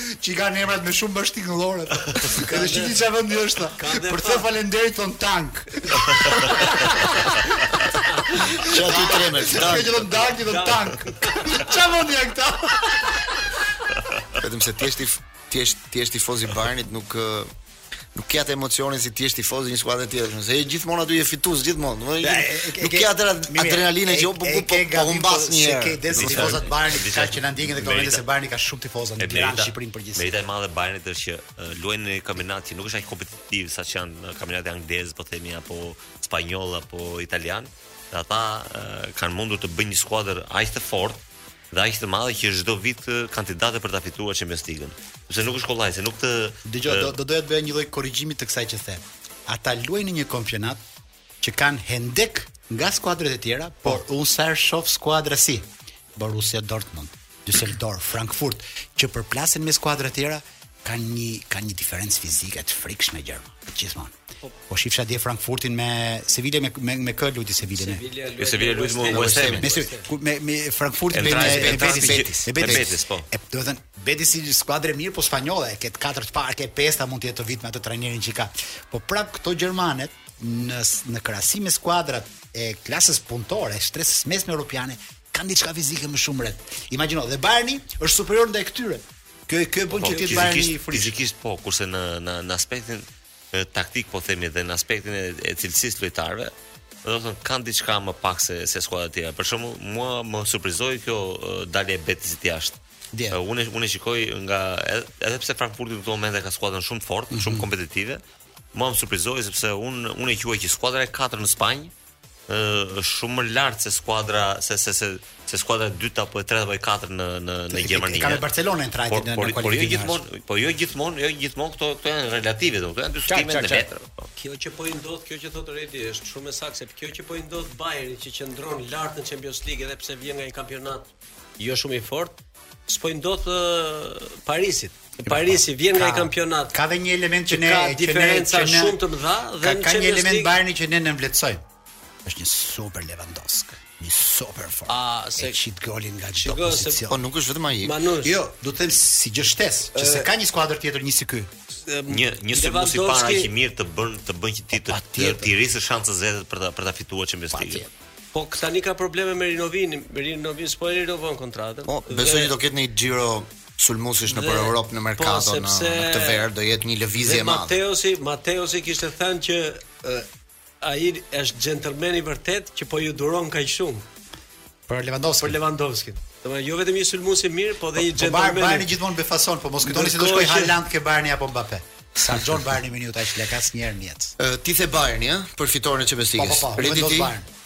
[SPEAKER 3] Që i kanë emrat me shumë bashkëtingëllore. Edhe shih ti çfarë vendi është. Për të falënderuar thonë
[SPEAKER 1] dank. Çka ti
[SPEAKER 3] tremet?
[SPEAKER 1] Çka
[SPEAKER 3] që thonë dank, thonë dank. Çfarë vendi janë këta?
[SPEAKER 1] Vetëm se ti je ti je ti je tifoz i Bayernit nuk nuk ke atë emocionin si të jesh tifoz i një skuadre tjetër, nëse je gjithmonë aty je fitues gjithmonë. Do të thotë nuk
[SPEAKER 3] ke
[SPEAKER 1] atë adrenalinë që po po po,
[SPEAKER 3] po
[SPEAKER 1] humbasin
[SPEAKER 3] një
[SPEAKER 1] herë.
[SPEAKER 3] Kujdes tifozat e
[SPEAKER 2] Bayernit,
[SPEAKER 3] ka që na ndjekin këto vende se Bayerni ka shumë tifozë në Tiranë,
[SPEAKER 2] në
[SPEAKER 3] Shqipëri në përgjithësi.
[SPEAKER 2] Merita e madhe e Bayernit është që luajnë në kampionat që nuk është aq kompetitiv sa ç'janë kampionati anglez, po themi apo spanjoll apo italian. Dhe ata kanë mundur të bëjnë një skuadër aq të fortë dhe aq të madhe që çdo vit kandidate për ta fituar Champions League-ën, sepse nuk është kollaj, se nuk të
[SPEAKER 3] Dëgjoj, do do doja të bëja një lloj korrigjimi të kësaj që the. Ata luajnë në një kampionat që kanë hendek nga skuadrat e tjera, po. por unë sa herë shoh skuadra si Borussia Dortmund, Düsseldorf, Frankfurt që përplasen me skuadra të tjera, kanë një kanë një diferencë fizike të frikshme gjermanët, gjithmonë. Po, Po shifja dje Frankfurtin me Sevilla me me, me kë luti Sevilla dje.
[SPEAKER 2] Jo Sevilla luti me West Ham.
[SPEAKER 3] Me me Frankfurt me me
[SPEAKER 2] Betis
[SPEAKER 3] Betis.
[SPEAKER 2] Me Betis po.
[SPEAKER 3] E domethënë Betis si skuadër e mirë po spanjolle, te katër të parat, te pesta mund të jetë këtë vit me atë trajnerin që ka. Po prap këto gjermanet në në krahasim me skuadrat e klasës punëtore, shtresës së mesme europiane, kanë diçka fizike më shumë prapë. Imagjino, dhe Bayerni është superior ndaj këtyre. Kjo kjo bën
[SPEAKER 2] po,
[SPEAKER 3] që të Bayerni
[SPEAKER 2] fizikisht po, kurse në në në aspektin taktik po themi dhe në aspektin e, e cilësisë së lojtarëve, domethënë kanë diçka më pak se se skuadrat e tjera. Për shembull, mua më surprizoi kjo dalje e Betisit jashtë.
[SPEAKER 3] Yeah.
[SPEAKER 2] Uh, unë unë e shikoj nga edhe, edhe pse Frankfurti në këto momente ka skuadrën shumë të fortë, mm -hmm. shumë kompetitive, mua më surprizoi sepse unë unë e quaj që skuadra e katërt në Spanjë, ë shumë më lart se skuadra se se se se skuadra e dytë apo e tretë apo e katërt në në në Gjermani.
[SPEAKER 3] Ka me Barcelona e
[SPEAKER 2] tretë
[SPEAKER 3] në kualifikime.
[SPEAKER 2] Por jo gjithmonë, po jo gjithmonë, jo gjithmonë këto këto janë relative, domethënë dy
[SPEAKER 3] skuadra
[SPEAKER 2] në letër. Po.
[SPEAKER 4] Kjo që po i ndodh, kjo që thotë Redi është shumë e saktë, kjo që po i ndodh Bayernit që qëndron lart në Champions League edhe pse vjen nga një kampionat jo shumë i fortë, s'po i ndodh Parisit. Parisi vjen nga një kampionat.
[SPEAKER 3] Ka dhe një element që ne
[SPEAKER 4] ka diferenca
[SPEAKER 3] që ne,
[SPEAKER 4] shumë të mëdha dhe
[SPEAKER 3] ka, ka një element
[SPEAKER 4] League...
[SPEAKER 3] Bayern që ne nënvlerësojmë. Është një super Lewandowski një super formë.
[SPEAKER 4] A s'e
[SPEAKER 3] sheh golin nga çdo pozicion.
[SPEAKER 1] Po nuk është vetëm ai.
[SPEAKER 3] Jo, do të them si gjë shtesë, që s'e ka një skuadër tjetër një si ky.
[SPEAKER 2] Një një sulmues i
[SPEAKER 4] parë
[SPEAKER 2] që mirë të bën të bën që t'i të të rrisë shanset vërtet për ta për ta fituar Champions League.
[SPEAKER 4] Po tani ka probleme me rinovim, me rinovim, s'po e rinovon kontratën.
[SPEAKER 1] Po, besoj që do ketë një xhiro sulmuesish
[SPEAKER 4] nëpër
[SPEAKER 1] Europë në po, merkato
[SPEAKER 4] po,
[SPEAKER 1] në këtë verë do jetë një lëvizje e madhe.
[SPEAKER 4] Matthäusi, Matthäusi kishte thënë që ai është gentleman i vërtetë që po ju duron kaq shumë.
[SPEAKER 3] Për Lewandowski.
[SPEAKER 4] Për Lewandowski. Domethënë jo vetëm një sulmues i mirë, po dhe një gentleman.
[SPEAKER 3] Po Bayern gjithmonë befason, po mos kujtoni se do
[SPEAKER 4] shkojë
[SPEAKER 3] Haaland ke Bayern apo Mbappe. S'harxhon Bayerni aq lekë asnjëherë në jetë.
[SPEAKER 1] Ti the Bayern, ja, për fitoren e Champions League.
[SPEAKER 3] Po,
[SPEAKER 1] po,
[SPEAKER 4] po,
[SPEAKER 1] Redi ti.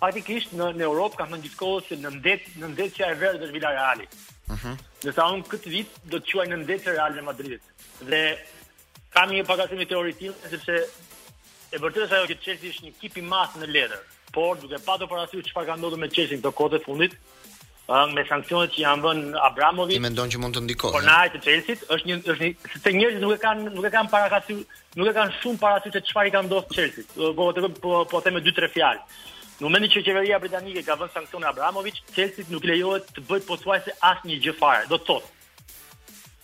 [SPEAKER 6] Faktikisht në në Europë kanë thënë gjithë kohës se nëndet nëndetësja e verdhë është Villarreali.
[SPEAKER 1] Ëh.
[SPEAKER 6] Uh -huh. Ndërsa unë këtë vit do të quaj nëndetëse Realin e Madridit. Dhe kam një pak a shumë teori time sepse e vërtetë është ajo që Chelsea është një ekip i madh në letër, por duke patur parasysh çfarë ka ndodhur me Chelsea-n këto kohët e fundit, me sanksionet që i janë vënë
[SPEAKER 1] Abramovicit.
[SPEAKER 6] Ti
[SPEAKER 1] mendon që mund të ndikojë?
[SPEAKER 6] Por në ajë të Chelsea-t është një është një sepse njerëzit nuk e kanë nuk e kanë para ka nuk e kanë shumë parasysh se çfarë i ka ndodhur Chelsea-t. Po të po po them me dy tre fjalë. Në momentin që qeveria britanike ka vënë sanksione Abramovicit, Chelsea-t nuk i lejohet të bëjë pothuajse asnjë gjë fare. Do të thotë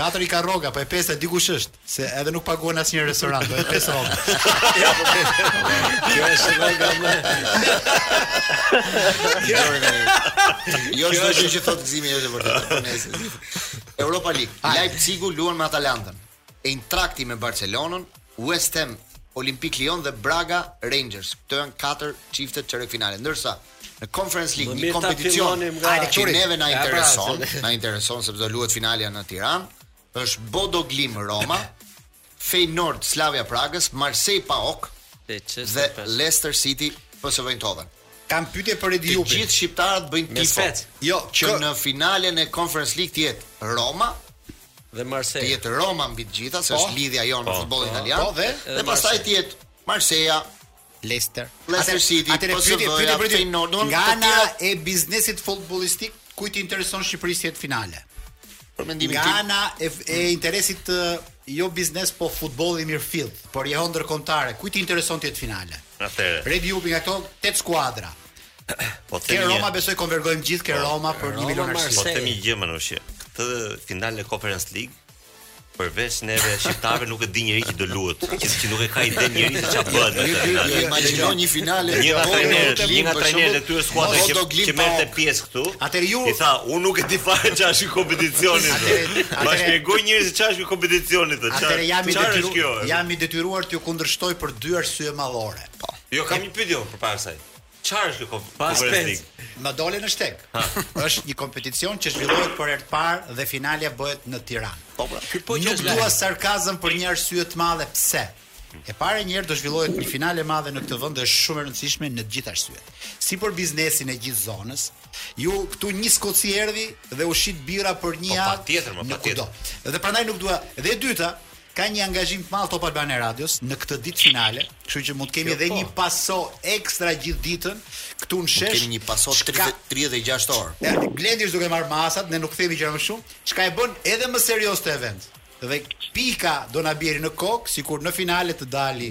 [SPEAKER 3] Katër i ka rroga, po e pesta e dikush është, se edhe nuk paguan asnjë restorant, po e pesë rroga. Ja, po ke.
[SPEAKER 4] Kjo është rroga më.
[SPEAKER 1] Kjo jo, është ajo që thotë Gzimi është e vërtetë, po nesër. Europa League, Leipzigu luan me Atalantën. Eintrakti me Barcelonën, West Ham Olympique Lyon dhe Braga Rangers. Këto janë katër çiftet çerekfinale. Ndërsa në Conference League, një kompeticion
[SPEAKER 4] ai
[SPEAKER 1] që neve na
[SPEAKER 4] pra,
[SPEAKER 1] intereson, na intereson sepse do luhet finalja në Tiranë, është Bodo Glimt Roma, Feyenoord Slavia Pragës, Marseille PAOK dhe Leicester City PSV Eindhoven.
[SPEAKER 3] Kam pyetje për
[SPEAKER 1] Redi
[SPEAKER 3] Jupin.
[SPEAKER 1] Të gjithë shqiptarët bëjnë tifo.
[SPEAKER 3] Jo,
[SPEAKER 1] që
[SPEAKER 3] kë...
[SPEAKER 1] në finalen e Conference League të jetë Roma
[SPEAKER 4] dhe Marseille.
[SPEAKER 1] Të jetë Roma mbi të gjitha, se
[SPEAKER 3] po,
[SPEAKER 1] është lidhja jonë me
[SPEAKER 2] po,
[SPEAKER 1] futbollin
[SPEAKER 3] po,
[SPEAKER 1] italian.
[SPEAKER 3] Po dhe,
[SPEAKER 1] dhe pastaj të jetë Marseille,
[SPEAKER 3] Leicester.
[SPEAKER 1] Leicester City,
[SPEAKER 3] atëherë
[SPEAKER 1] po
[SPEAKER 3] pyetje pyetje për ty. Nga ana e biznesit futbollistik, kujt i intereson Shqipërisë të jetë finale?
[SPEAKER 1] Për mendimin tim.
[SPEAKER 3] Nga ana e, e interesit jo biznes, po futbolli mirëfillt, por jehonë ndërkombëtare, kujt i intereson të jetë finale?
[SPEAKER 2] Atëherë.
[SPEAKER 3] Redi Jupi nga këto tetë skuadra.
[SPEAKER 2] Po
[SPEAKER 3] ke Roma besoj konvergojmë gjithë ke po, Roma për
[SPEAKER 4] 1
[SPEAKER 3] milion
[SPEAKER 4] arsye.
[SPEAKER 2] Po themi gjë më në Këtë finale Conference League Përveç neve shqiptarëve nuk e di njeri që do luhet, që që nuk e ka ide njeri se çfarë bëhet në këtë.
[SPEAKER 1] Imagjino një finale
[SPEAKER 2] një nga trajnerët, një nga trajnerët e këtyre skuadra që që merrte pjesë këtu.
[SPEAKER 3] Atëherë
[SPEAKER 2] ai tha, unë nuk e di fare çfarë është kompeticioni.
[SPEAKER 3] Atëherë
[SPEAKER 2] ma shpjegon njeri se çfarë është kompeticioni thotë.
[SPEAKER 3] Atëherë jam i detyruar, jam i detyruar t'ju kundërshtoj për dy arsye madhore. Po.
[SPEAKER 2] Jo kam një pyetje për para kësaj. Çfarë është
[SPEAKER 4] kjo
[SPEAKER 2] Conference League?
[SPEAKER 3] Më dole në shteg. Është një kompeticion që zhvillohet për herë të parë dhe finalja bëhet në Tiranë.
[SPEAKER 1] Po, po.
[SPEAKER 4] Ky po që është.
[SPEAKER 3] Nuk
[SPEAKER 4] dua
[SPEAKER 3] sarkazëm për një arsye të madhe pse. E para një herë do zhvillohet një finale e madhe në këtë vend dhe është shumë e rëndësishme në të gjithë arsyet. Si për biznesin e gjithë zonës, ju këtu një Skoci erdhi dhe u shit birra për një
[SPEAKER 2] po,
[SPEAKER 3] javë.
[SPEAKER 2] Po patjetër,
[SPEAKER 3] më
[SPEAKER 2] patjetër.
[SPEAKER 3] Dhe prandaj nuk dua. Dhe e dyta, Ka një angazhim të madh Top Albania Radios në këtë ditë finale, kështu që mund të kemi edhe
[SPEAKER 4] po.
[SPEAKER 3] një paso ekstra gjithë ditën këtu në shesh.
[SPEAKER 1] Kemi një paso 30 36 orë.
[SPEAKER 3] Ja, Blendi është duke marrë masat, ne nuk themi gjëra më shumë, çka e bën edhe më serioz këtë event. Dhe pika do na bjerë në kokë, sikur në finale të
[SPEAKER 1] dalë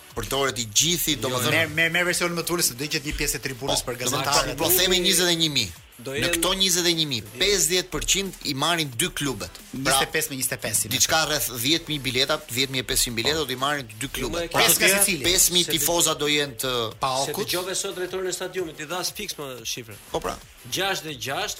[SPEAKER 1] Përdoret i gjithi,
[SPEAKER 3] jo,
[SPEAKER 1] domethënë.
[SPEAKER 3] Merr merr merr versionin më të ulët, do jetë një pjesë e tribunës po,
[SPEAKER 1] për
[SPEAKER 3] gazetarët.
[SPEAKER 1] Po themi 21000. Në këto 21000, 50% i marrin dy klubet.
[SPEAKER 3] 25 pra, me 25.
[SPEAKER 1] Diçka rreth 10000 bileta, 10500 bileta po. do i marrin dy
[SPEAKER 4] jo,
[SPEAKER 1] klubet.
[SPEAKER 4] Po, pesë
[SPEAKER 3] nga secili.
[SPEAKER 1] 5000 tifoza do jenë të
[SPEAKER 3] PAOK-ut.
[SPEAKER 4] S'e dëgjove sot drejtorin e stadiumit, i dha fiks më shifrën.
[SPEAKER 1] Po pra.
[SPEAKER 4] 6 dhe 6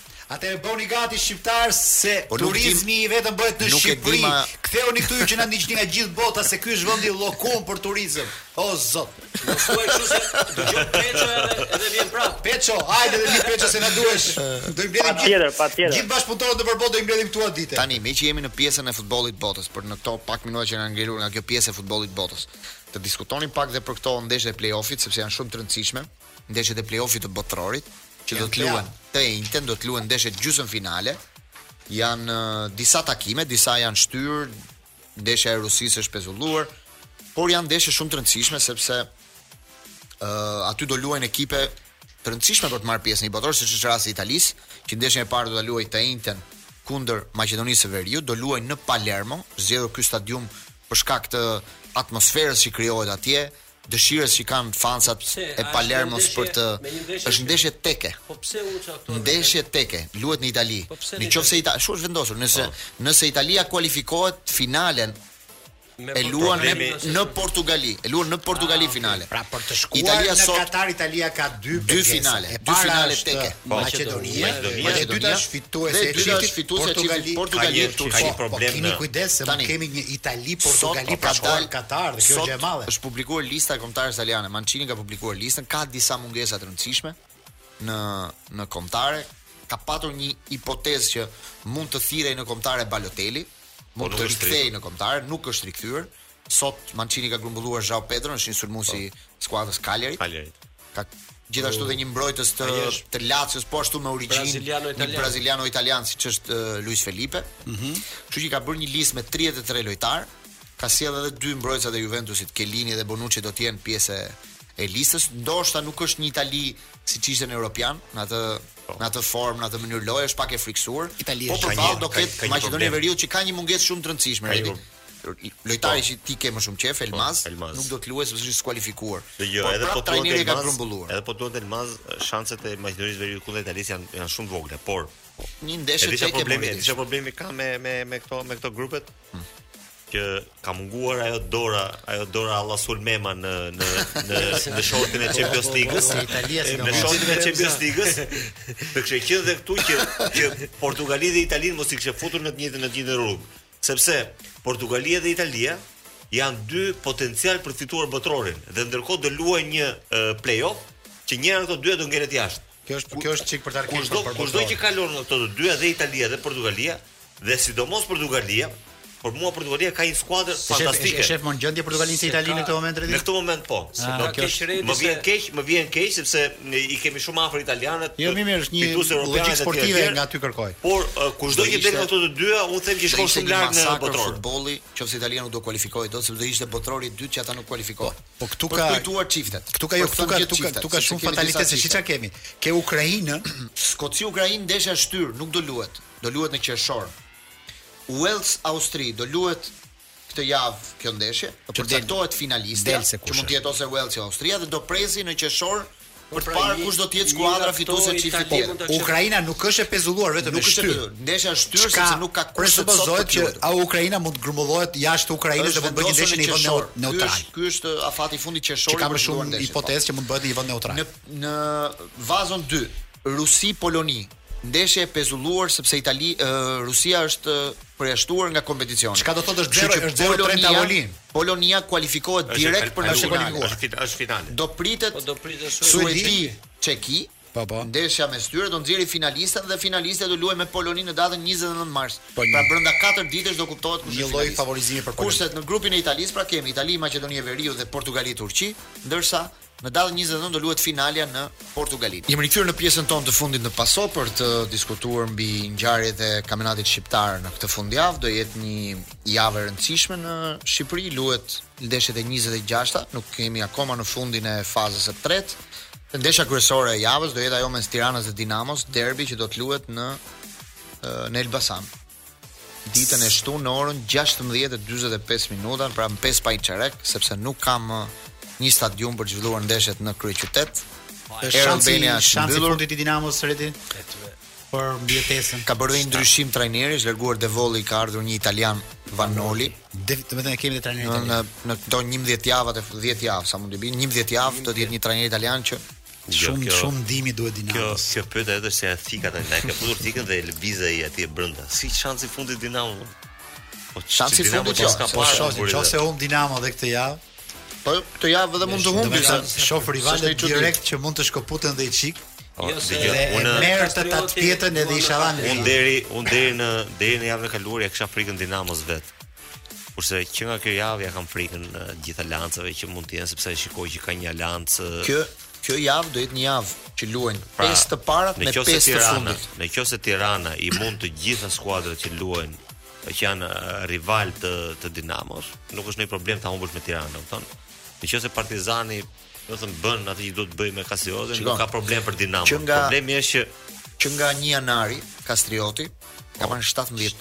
[SPEAKER 2] Atëherë
[SPEAKER 3] bëhuni gati shqiptarë se
[SPEAKER 1] po
[SPEAKER 3] turizmi i vetëm bëhet në Shqipëri.
[SPEAKER 1] Dima...
[SPEAKER 3] Ktheuni këtu ju që na ndiqni nga gjithë bota se ky është vendi llokum për turizëm. O zot.
[SPEAKER 4] Mos thuaj kështu se dëgjon Peço edhe edhe vjen prap.
[SPEAKER 3] Peço, hajde dhe ti Peço se na duhesh. Do i mbledhim gjithë.
[SPEAKER 6] Patjetër, patjetër.
[SPEAKER 3] Gjithë bashkëpunëtorët nëpër botë do i mbledhim këtu atë ditë.
[SPEAKER 1] Tani meqë jemi në pjesën e futbollit të botës, për në këto pak minuta që na ngelën nga kjo pjesë e futbollit të botës. Të diskutonim pak dhe për këto ndeshje të play-offit sepse janë shumë të rëndësishme. Ndeshjet e play-off-it të Botërorit që do të luhen të enjten, do të luhen ndeshjet gjysmëfinale. Janë uh, disa takime, disa janë shtyrë, ndeshja e Rusisë është pezulluar, por janë ndeshje shumë të rëndësishme sepse ë uh, aty do luajnë ekipe të rëndësishme për të marrë pjesë në botëror, siç është rasti i Italisë, që ndeshjen e parë do ta luajë të enjten kundër Maqedonisë së Veriut, do luajnë në Palermo, zgjedhur ky stadium për shkak të atmosferës që krijohet atje, Dëshirës që kanë fansat e Palermos për të është ndeshje teke.
[SPEAKER 4] Po pse u caktua?
[SPEAKER 1] Ndeshje teke, luhet në Itali.
[SPEAKER 4] Po pse?
[SPEAKER 1] Në qoftë se Italia, siç është vendosur, nëse po. nëse Italia kualifikohet finalen e luan në, në Portugali, e luan në Portugali ah, finale.
[SPEAKER 3] Pra për të shkuar
[SPEAKER 1] Italia
[SPEAKER 3] në Katar, Italia ka dy
[SPEAKER 1] dy finale, dy finale teke.
[SPEAKER 3] Po,
[SPEAKER 2] Maqedonia,
[SPEAKER 3] Maqedonia, e dyta është fituese e
[SPEAKER 1] çiftit. Është fituese e çiftit Portugali, Turqi.
[SPEAKER 3] Po, po kemi
[SPEAKER 2] në...
[SPEAKER 3] kujdes se
[SPEAKER 1] tani,
[SPEAKER 3] kemi një Itali, Portugali,
[SPEAKER 1] po,
[SPEAKER 3] për
[SPEAKER 1] të
[SPEAKER 3] shkuar Katar, dhe kjo është e madhe.
[SPEAKER 1] Është publikuar lista e kombëtares italiane. Mancini ka publikuar listën, ka disa mungesa të rëndësishme në në kombëtare. Ka patur një hipotezë që mund të thirrej në kombëtare Balotelli, po,
[SPEAKER 2] mund
[SPEAKER 1] të rikthej në kombëtare, nuk është rikthyer. Sot Mancini ka grumbulluar Zhao Pedron, është një sulmues i po. skuadrës Cagliari.
[SPEAKER 2] Cagliari.
[SPEAKER 1] Ka gjithashtu edhe një mbrojtës të të Lazios po ashtu me origjinë
[SPEAKER 4] braziliano
[SPEAKER 1] italian. Braziliano italian siç është Luis Felipe. Mhm. Mm Kështu që ka bërë një listë me 33 lojtarë, ka sjellë edhe dy mbrojtësa të Juventusit, Kelini dhe Bonucci do të jenë pjesë e listës. Ndoshta nuk është një Itali siç ishte në Europian, në atë po. në atë formë, në atë mënyrë loje është pak e frikësuar.
[SPEAKER 3] Italia
[SPEAKER 1] po përballë do ketë Maqedoninë e Veriut që ka një mungesë shumë të rëndësishme.
[SPEAKER 2] Ka një,
[SPEAKER 1] Lojtari që ti ke më shumë qejf, Elmaz, po,
[SPEAKER 2] Elmaz.
[SPEAKER 1] nuk do të luajë sepse është skualifikuar.
[SPEAKER 2] Dëgjo,
[SPEAKER 1] po,
[SPEAKER 2] edhe po
[SPEAKER 1] të luante
[SPEAKER 2] Elmaz, edhe po të luante Elmaz, shanset e Maqedonisë së Veriut kundër Italisë janë janë shumë të vogla, por
[SPEAKER 1] një ndeshje
[SPEAKER 2] që ka
[SPEAKER 1] probleme,
[SPEAKER 2] disa probleme ka me me me këto me këto grupet.
[SPEAKER 1] Hmm.
[SPEAKER 2] Që ka munguar ajo dora, ajo dora alla sulmema në në në në shortin e Champions League-s. Në shortin e Champions League-s. Të kishte qenë dhe këtu që që Portugalinë dhe Italinë mos i kishte futur në të njëjtën në të njëjtën rrugë. Sepse Portugalia dhe Italia janë dy potencial për të fituar botërorin dhe ndërkohë do luajnë një uh, play-off që njëra nga këto dyja do ngelet jashtë.
[SPEAKER 3] Kjo është kjo është çik për të
[SPEAKER 2] ardhur keq
[SPEAKER 3] për botërorin.
[SPEAKER 2] Kushdo që kalon nga këto të dyja dhe Italia dhe Portugalia dhe sidomos Portugalia, për mua Portugalia ka një skuadër fantastike.
[SPEAKER 3] Sheh, sheh më në gjendje Portugalinë se Italinë në këtë moment Redi.
[SPEAKER 2] Në këtë moment po.
[SPEAKER 3] Se ah,
[SPEAKER 2] do keq
[SPEAKER 3] rreth.
[SPEAKER 2] Më vjen keq, më vjen keq sepse ne i kemi shumë afër italianët.
[SPEAKER 3] Jo mirë, mirë, është një
[SPEAKER 2] fitues
[SPEAKER 3] europian
[SPEAKER 2] logjikë
[SPEAKER 3] sportive nga ty kërkoj.
[SPEAKER 2] Por kushdo që del nga këto të dyja, unë them që shkon shumë larg në botëror.
[SPEAKER 1] Futbolli, nëse Italia nuk do kualifikohej dot, sepse do ishte botërori i dytë që ata nuk kualifikohen.
[SPEAKER 3] Po, po
[SPEAKER 1] për t'i kujtuar çiftet.
[SPEAKER 3] Këtu ka jo, këtu ka këtu ka këtu ka shumë fatalitet se çka kemi. Ke Ukrainën,
[SPEAKER 1] Skoci Ukrainë ndeshja është shtyrë, nuk do luhet. Do luhet në qershor. Uels Austri do luhet këtë javë kjo ndeshje, do përcaktohet finalistja, që mund të jetë ose Uellsi ose Austria dhe do presë në qershor për të parë kush do të jetë skuadra fituese e çiftit tjetër.
[SPEAKER 4] Po,
[SPEAKER 3] Ukraina nuk është e pezulluar vetëm
[SPEAKER 1] është shtyrë. Nuk është ndeshja
[SPEAKER 3] e shtyrë
[SPEAKER 1] sepse nuk ka kush
[SPEAKER 3] të
[SPEAKER 1] presupozohet
[SPEAKER 3] që au Ukraina mund të grumbullohet jashtë Ukrainës dhe mund të bëjë një ndeshje në një vend neutral.
[SPEAKER 1] Ky është afati i fundit qershor.
[SPEAKER 3] Ka dhe shumë hipoteza që mund të bëhet në një vend neutral.
[SPEAKER 1] Në në vazon 2, Rusi-Poloni. Ndeshje e pezulluar sepse Itali, ë, Rusia është përjashtuar nga kompeticioni.
[SPEAKER 3] Çka do thotë është zero, është zero tre tavolinë.
[SPEAKER 1] Polonia kualifikohet direkt për ndeshjen.
[SPEAKER 2] Është
[SPEAKER 1] finale. Do pritet
[SPEAKER 4] po do pritet
[SPEAKER 1] Suedi, Çeki.
[SPEAKER 3] Po po.
[SPEAKER 1] Ndeshja mes tyre do nxjerrë finalisten dhe finalistja do luajë me Poloninë në datën 29 mars.
[SPEAKER 3] Po,
[SPEAKER 1] pra brenda 4 ditësh do kuptohet kush është.
[SPEAKER 3] Një
[SPEAKER 1] lloj
[SPEAKER 3] favorizimi për Poloninë.
[SPEAKER 1] Kurse në grupin e Italisë pra kemi Itali, Maqedoni e Veriut dhe Portugali, Turqi, ndërsa Në datën njëzet e nëntë do luhet finalja në Portugali. Jemi rikthyer në pjesën tonë të fundit në Paso për të diskutuar mbi ngjarjet e kampionatit shqiptar në këtë fundjavë. Do jetë një javë e rëndësishme në Shqipëri, luhen ndeshjet e 26-ta, nuk jemi akoma në fundin e fazës së tretë. Ndeshja kryesore e javës do jetë ajo mes Tiranës dhe Dinamos, derbi që do të luhet në në Elbasan. ditën e shtunë në orën 16:45 minuta, pra në 5 pa çerek, sepse nuk ka më një stadium për të zhvilluar ndeshjet në kryeqytet. Air Albania është mbyllur.
[SPEAKER 3] Shansi fundit i Dinamos Redi për mbijetesën.
[SPEAKER 1] Ka bërë dhe një ndryshim trajneri, është larguar Devolli, ka ardhur një italian Vanoli.
[SPEAKER 3] Domethënë e kemi dhe
[SPEAKER 1] trajnerin
[SPEAKER 3] italian.
[SPEAKER 1] në, në këto 11 javë a 10 javë sa mund të bien, 11 javë do të jetë një trajner italian që
[SPEAKER 3] Shumë
[SPEAKER 2] kjo,
[SPEAKER 3] shumë ndihmë duhet Dinamos.
[SPEAKER 2] Kjo kjo pyetja edhe se janë thikat aty, ai ka futur thikën dhe Elbiza i aty brenda. Si shansi i fundit Dinamos? Po
[SPEAKER 1] shansi i fundit jo,
[SPEAKER 2] ka
[SPEAKER 1] po
[SPEAKER 2] parë.
[SPEAKER 3] Po shohim, nëse humb Dinamo edhe këtë javë.
[SPEAKER 1] Po këtë javë edhe mund të humbi
[SPEAKER 3] s'i shoh rivalët direkt që mund të shkëputen dhe një çik.
[SPEAKER 2] Jo,
[SPEAKER 4] se
[SPEAKER 2] unë
[SPEAKER 3] merr të ta të pjetën edhe isha dhënë.
[SPEAKER 2] Unë deri, unë deri në deri në javën e kaluar ia kisha frikën Dinamos vet. Kurse që nga kjo javë ia kam frikën gjithë aleancave që mund të jenë sepse e shikoj që ka një aleancë
[SPEAKER 1] Kjo kjo javë do jetë një javë që luajnë pra, pesë të parat me pesë të fundit.
[SPEAKER 2] Në qoftë se Tirana i mund të gjitha skuadrat që luajnë që janë rivalë të të Dinamos, nuk është ndonjë problem ta humbësh me Tiranën, kupton? Në qoftë se Partizani Do të bëjë atë që do të bëjë me
[SPEAKER 1] Kastriotin,
[SPEAKER 2] nuk ka problem për Dinamon.
[SPEAKER 1] Që nga,
[SPEAKER 2] Problemi është që
[SPEAKER 1] që nga 1 janari Kastrioti ka marrë 17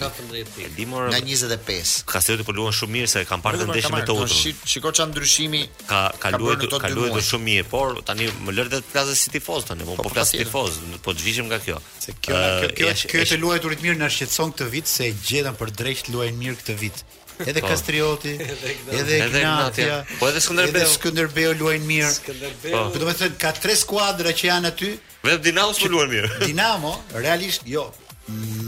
[SPEAKER 1] pikë.
[SPEAKER 2] Dimor
[SPEAKER 1] nga 25.
[SPEAKER 2] Kastrioti po luan shumë mirë se kam parë
[SPEAKER 1] ndeshjen
[SPEAKER 2] me të udhën.
[SPEAKER 1] Shiko shiko ça ndryshimi
[SPEAKER 2] ka ka luajtur ka luajtur shumë mirë, por tani më lër të flas si tifoz tani, po,
[SPEAKER 1] po,
[SPEAKER 2] po flas
[SPEAKER 1] si
[SPEAKER 2] tifoz, po të vishim nga kjo.
[SPEAKER 3] Se kjo kjo kjo të luajturit mirë na shqetëson këtë vit se gjithë për dreq luajnë mirë këtë vit. Edhe
[SPEAKER 2] po.
[SPEAKER 3] Kastrioti, edhe
[SPEAKER 2] Egnatia, po edhe Skënderbeu.
[SPEAKER 3] Edhe Skënderbeu luajnë mirë.
[SPEAKER 4] Skënderbeu.
[SPEAKER 2] Po.
[SPEAKER 3] Domethënë ka tre skuadra që janë aty.
[SPEAKER 2] Vetëm Dinamo s'po luan mirë.
[SPEAKER 3] Dinamo realisht jo.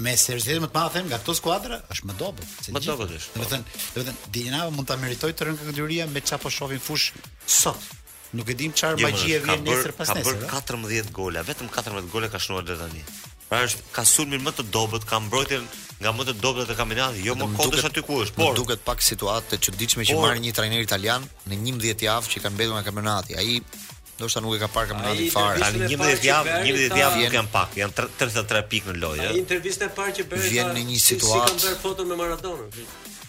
[SPEAKER 3] Me seriozitetin më të madh them nga këto skuadra është më dobët.
[SPEAKER 2] Më dobët është.
[SPEAKER 3] Domethënë, domethënë Dinamo mund ta meritojë të bjerë nga kategoria me çfarë po shohim në fushë sot. Nuk e dim çfarë magjie vjen nesër pasnesër.
[SPEAKER 2] Ka bërë 14 gola, vetëm 14 gola ka shnuar deri tani. Pra është ka sulmin më të dobët, ka mbrojtjen nga më të dobëtat e kampionatit. Jo më kot
[SPEAKER 1] është
[SPEAKER 2] aty ku është,
[SPEAKER 1] por duket pak situatë e çuditshme që marr një trajner italian në 11 javë që kanë mbetur nga kampionati. Ai ndoshta nuk e ka parë kampionatin fare.
[SPEAKER 2] Tani 11 javë, 11 javë nuk janë pak, janë 33 pikë në lojë.
[SPEAKER 4] Ai intervistën e parë që bëri.
[SPEAKER 1] Vjen në një
[SPEAKER 4] situatë. S'i kanë bërë foton me Maradona.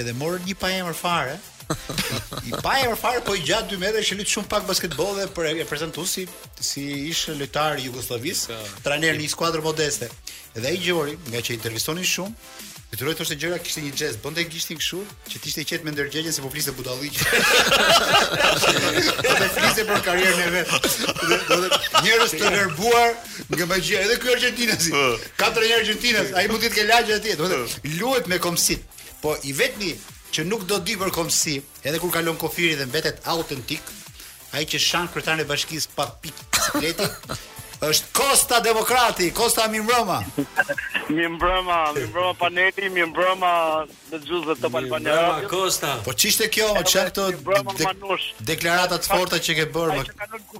[SPEAKER 3] Edhe morën një pa emër fare. I pa emër fare, po i gjatë 2 metra që luante shumë pak basketboll dhe po e prezantu si si ish lojtar i Jugosllavisë, po. trajner në një skuadër modeste. Dhe ai gjori, ngaqë e intervistonin shumë, detyrohej thoshte gjëra kishte një gjest, bënte gishtin kështu, që të ishte i qetë me ndërgjegjen se po fliste budallallëqe. Po të fliste për karrierën e vet. Do të thotë njerëz të nervuar nga magjia, edhe ky argjentinasi. Po. Ka trajner argjentinas, ai mund të ketë lagje atje, do të thotë luhet me kombësitë. Po i vetmi që nuk do t'ia dijë për kombësi, edhe kur kalon kufirin dhe mbetet autentik, ai që shan kryetarin e bashkisë pa pikë sikleti, është Kosta Demokrati,
[SPEAKER 7] Kosta mirëmbrëma. Mirëmbrëma, mirëmbrëma panelit, mirëmbrëma dëgjuesve të Top
[SPEAKER 4] Albania.
[SPEAKER 7] Bravo
[SPEAKER 4] Kosta.
[SPEAKER 3] Po ç'ishte kjo, më çan këto
[SPEAKER 7] de
[SPEAKER 3] deklaratat të forta që ke bërë. Më...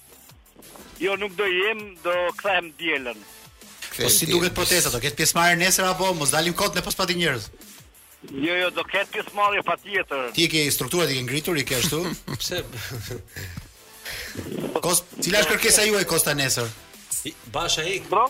[SPEAKER 7] Jo, nuk do jem, do kthehem të dielën.
[SPEAKER 3] Po si të duket protesta, do ketë pjesëmarrje nesër apo mos dalim kot ne po s'pati njerëz?
[SPEAKER 7] Jo, jo, do ketë pjesëmarrje patjetër.
[SPEAKER 3] Ti ke strukturat i ke ngritur, i ke ashtu?
[SPEAKER 4] Pse?
[SPEAKER 3] Kos, cila është kërkesa juaj Kosta nesër?
[SPEAKER 4] Basha ik.
[SPEAKER 7] Bro?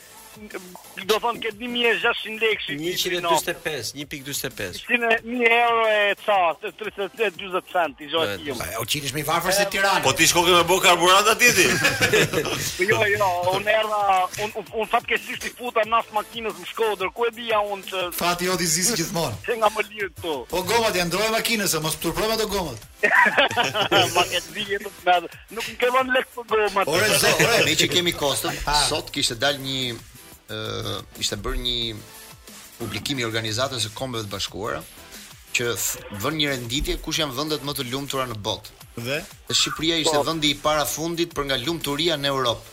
[SPEAKER 7] do thonë ka 2600 lekë si
[SPEAKER 4] 145 1.45
[SPEAKER 7] 1000 euro e ca 30 40 cent i zot ti
[SPEAKER 3] më o qyteti më i varfër se Tirana
[SPEAKER 2] po ti shkoke me bë karburant aty ti po
[SPEAKER 7] jo jo un erdha un un fat ke s'i futa naftë makinës në Shkodër ku e dija un që
[SPEAKER 3] fati jot i zi si gjithmonë
[SPEAKER 7] se nga më lirë këtu
[SPEAKER 3] po gomat ia ndërrove makinës mos turprova do gomat
[SPEAKER 7] Ma ke di jetë të madhe. Nuk më ke lënë lek për goma.
[SPEAKER 1] Ore, zë, ore, meqë kemi Kostën, sot kishte dalë një ë ishte bërë një publikim i organizatës së Kombeve të Bashkuara që vën një renditje kush janë vendet më të lumtura në botë.
[SPEAKER 3] Dhe
[SPEAKER 1] dhe Shqipëria ishte
[SPEAKER 3] po.
[SPEAKER 1] vendi i parafundit për nga lumturia në Europë.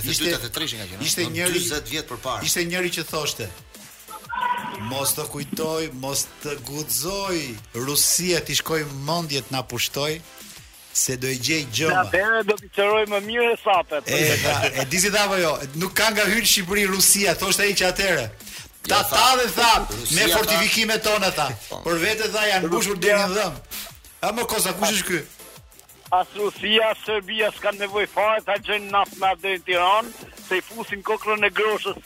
[SPEAKER 1] Ishte
[SPEAKER 3] të treshin nga
[SPEAKER 1] gjëra.
[SPEAKER 3] Ishte njëri
[SPEAKER 1] 40 vjet përpara.
[SPEAKER 3] Ishte njëri që thoshte Mos të kujtojë, mos të guxojë Rusia t'i shkojë mendja të na pushtojë se do e
[SPEAKER 7] gjejë
[SPEAKER 3] gjëma.
[SPEAKER 7] Ne për be do t'i qërojmë mirë hesapet.
[SPEAKER 3] E, da, e di ti Zida apo jo, nuk ka nga hyn në Shqipëri Rusia, thoshte ai që atëherë. Ta
[SPEAKER 1] jo,
[SPEAKER 3] ta dhe tha, me fortifikimet tona tha. Po. Për vete tha janë mbushur deri në dhëm. Hë mo Kosta kush është ky?
[SPEAKER 7] As Rusia, as Serbia s'kanë nevojë fare ta gjejnë naftë, me ardhë në Tiranë, se i fusin kokrrën e groshës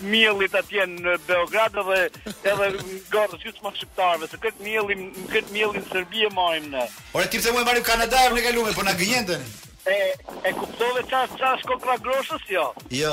[SPEAKER 7] miellit atje në Beograd edhe gërë gjithë më shqiptarëve, se këtë miellin, këtë miellin Serbi e marrim ne.
[SPEAKER 3] Ore, ti përse s'e marrim Kanada e më në kalume, po na gënjen tani.
[SPEAKER 7] E, e kuptove ça, ça është kokrra groshës, jo?
[SPEAKER 3] Jo.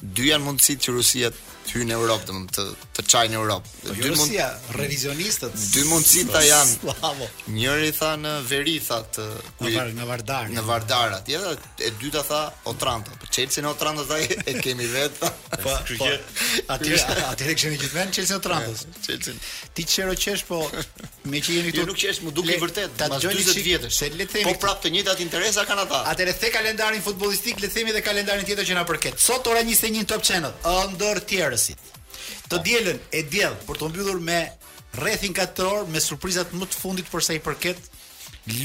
[SPEAKER 1] Dy janë mundësitë që Rusia të hyjë në Europë, domethënë të të çajë në Europë.
[SPEAKER 3] Po,
[SPEAKER 1] dy mund
[SPEAKER 3] Rusia, revizionistët.
[SPEAKER 1] Dy mundësitë janë.
[SPEAKER 3] Bravo.
[SPEAKER 1] Njëra tha në veri tha të ku
[SPEAKER 3] Në, var, në Vardar.
[SPEAKER 1] në Vardar atje dhe e dyta tha Otranto. Po çelësin në Otranto tha e kemi vetë.
[SPEAKER 3] Po,
[SPEAKER 2] Ky
[SPEAKER 3] po.
[SPEAKER 2] gjë-
[SPEAKER 3] Aty aty e kishim gjithmonë çelësin e Otrantos.
[SPEAKER 1] Çelësin.
[SPEAKER 3] Ti Çero qesh po meqë jemi këtu.
[SPEAKER 1] Jo nuk qesh, më
[SPEAKER 3] duket
[SPEAKER 1] i vërtetë.
[SPEAKER 3] Ta dëgjoj
[SPEAKER 1] 40 vjetësh.
[SPEAKER 3] Le ta themi.
[SPEAKER 1] Po prap të njëjtat interesa kanë ata.
[SPEAKER 3] Atëherë the kalendarin futbollistik, le të themi edhe kalendarin tjetër që na përket. Sot ora 21 Top Channel, Dorë e Jashtësit. Të dielën E Diell për t'u mbyllur me rrethin katror me surprizat më të fundit për sa i përket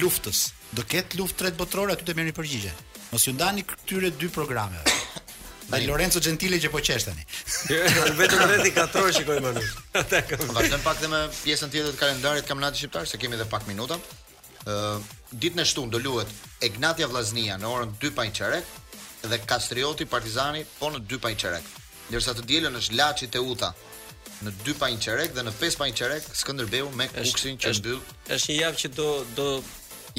[SPEAKER 3] luftës. Do ketë luftë të tretë botërore aty do merrni përgjigje. Mos iu ndani këtyre dy programeve. Dhe Lorenzo Gentile që po qesh tani.
[SPEAKER 4] Vetëm rrethi katror shikoj më tani. Ata kanë.
[SPEAKER 1] Vazhdo pak dhe me pjesën tjetër të kalendarit të kampionatit shqiptar, se kemi edhe pak minuta. Ë ditën e shtunë do luhet Egnatia Vllaznia në orën 2 pa çerek dhe Kastrioti Partizani po në 2 pa çerek. Ndërsa të dielën është Laçi Teuta në dy pa një çerek dhe në pesë pa një çerek Skënderbeu me Kukësin që mbyll.
[SPEAKER 4] Është një javë që do do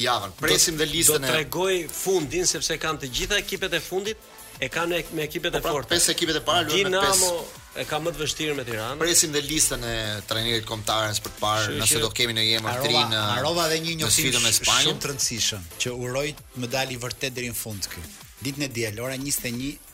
[SPEAKER 1] javën. Presim dhe listën e
[SPEAKER 4] Do tregojë fundin sepse kanë të gjitha ekipet e fundit e kanë me ekipet po, e
[SPEAKER 1] para,
[SPEAKER 4] forta.
[SPEAKER 1] Po pesë ekipet e para luajnë me pesë.
[SPEAKER 4] Dinamo e ka më të vështirë me Tiranën.
[SPEAKER 1] Presim dhe listën e trajnerit të kombëtares për të parë
[SPEAKER 4] Shushe,
[SPEAKER 1] nëse do të kemi ndonjë emër të ri.
[SPEAKER 3] Arova dhe një njoftim
[SPEAKER 1] me Spanjën.
[SPEAKER 3] Shumë të rëndësishëm që uroj të më dalë i vërtetë deri në fund këtu. Ditën e diel ora 21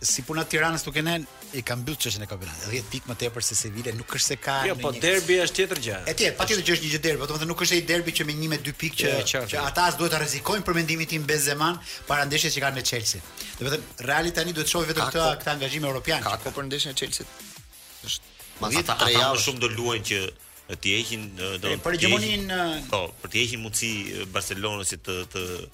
[SPEAKER 3] si puna e Tiranës
[SPEAKER 1] nuk
[SPEAKER 3] e,
[SPEAKER 1] ende
[SPEAKER 3] s'e ka mbyll çështjen e kampionatit. 10 pikë më tepër se Sevilla nuk është se ka
[SPEAKER 4] jo, po
[SPEAKER 3] një...
[SPEAKER 4] derbi është tjetër gjë.
[SPEAKER 3] E tjetër, patjetër që është një gjë derbi, por domethënë nuk është ai derbi që me 1 me 2 pikë që,
[SPEAKER 4] jo,
[SPEAKER 3] që ata as duhet ta rrezikojnë për mendimin tim Benzeman para ndeshjes që kanë me Chelsea. Domethënë Reali tani duhet të shohë vetëm këtë këtë angazhim europian.
[SPEAKER 1] Ka për ndeshjen e Chelsea. Është mas
[SPEAKER 2] ata
[SPEAKER 1] tre javë
[SPEAKER 2] shumë do luajnë që të heqin do të
[SPEAKER 3] për
[SPEAKER 2] heqin po për të heqin mundësi Barcelonës
[SPEAKER 3] që të të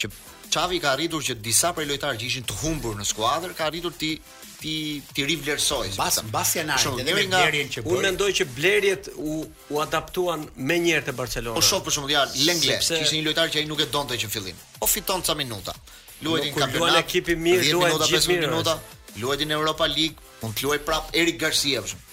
[SPEAKER 3] që
[SPEAKER 1] Xavi ka arritur që disa prej lojtarëve që ishin të humbur në skuadër ka arritur t'i t'i t'i rivlerësojë.
[SPEAKER 3] Mbas mbas janarit,
[SPEAKER 1] shumë
[SPEAKER 3] edhe
[SPEAKER 1] nga
[SPEAKER 3] blerjet që bëri.
[SPEAKER 4] Unë mendoj që blerjet u u adaptuan menjëherë te Barcelona.
[SPEAKER 1] Po shoh për shembull ja
[SPEAKER 4] Lenglet,
[SPEAKER 1] që ishte një lojtar që ai nuk e donte që në fillim. Po fiton ca minuta. Luajti në kampionat.
[SPEAKER 4] Luajti ekipi mirë,
[SPEAKER 1] luajti
[SPEAKER 4] gjithë
[SPEAKER 1] minuta. Luajti në Europa League, mund të luajë prap Erik Garcia për shembull.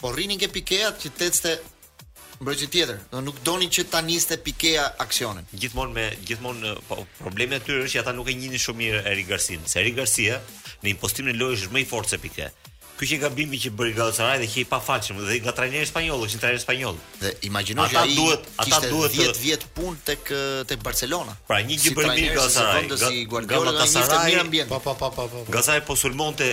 [SPEAKER 4] Po
[SPEAKER 3] rrinin te Pikea që
[SPEAKER 4] të
[SPEAKER 1] çonte mbrojtësi tjetër. Do nuk donin që ta niste Pikea aksionin.
[SPEAKER 2] Gjithmonë me gjithmonë po problemi aty është që ata nuk e njihnin shumë mirë Eric Garcia. Se Eric Garcia në impostimin e lojës është më i fortë se Pike. Ky qe gabimi që bëri Galatasaray dhe qe i pafalshëm dhe nga trajneri spanjoll, është një trajner spanjoll.
[SPEAKER 1] Dhe imagjino që ai
[SPEAKER 2] duhet, ata duhet
[SPEAKER 1] 10 vjet punë tek tek Barcelona.
[SPEAKER 2] Pra një gjë bëri mirë Galatasaray.
[SPEAKER 1] Si Guardiola ka një mirë ambient.
[SPEAKER 3] Po po po po. po.
[SPEAKER 2] Galatasaray po sulmonte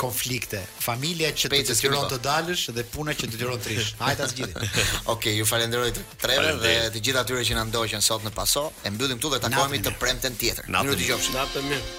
[SPEAKER 3] konflikte. Familja që të detyron të dalësh dhe puna që detyron të rish. Hajde ta zgjidhim.
[SPEAKER 1] Okej, okay, ju falenderoj të treve dhe të gjithë atyre që na ndoqën sot në paso. E mbyllim këtu dhe takohemi të premten tjetër.
[SPEAKER 2] Ju
[SPEAKER 1] dëgjofsha.
[SPEAKER 4] Natën mirë.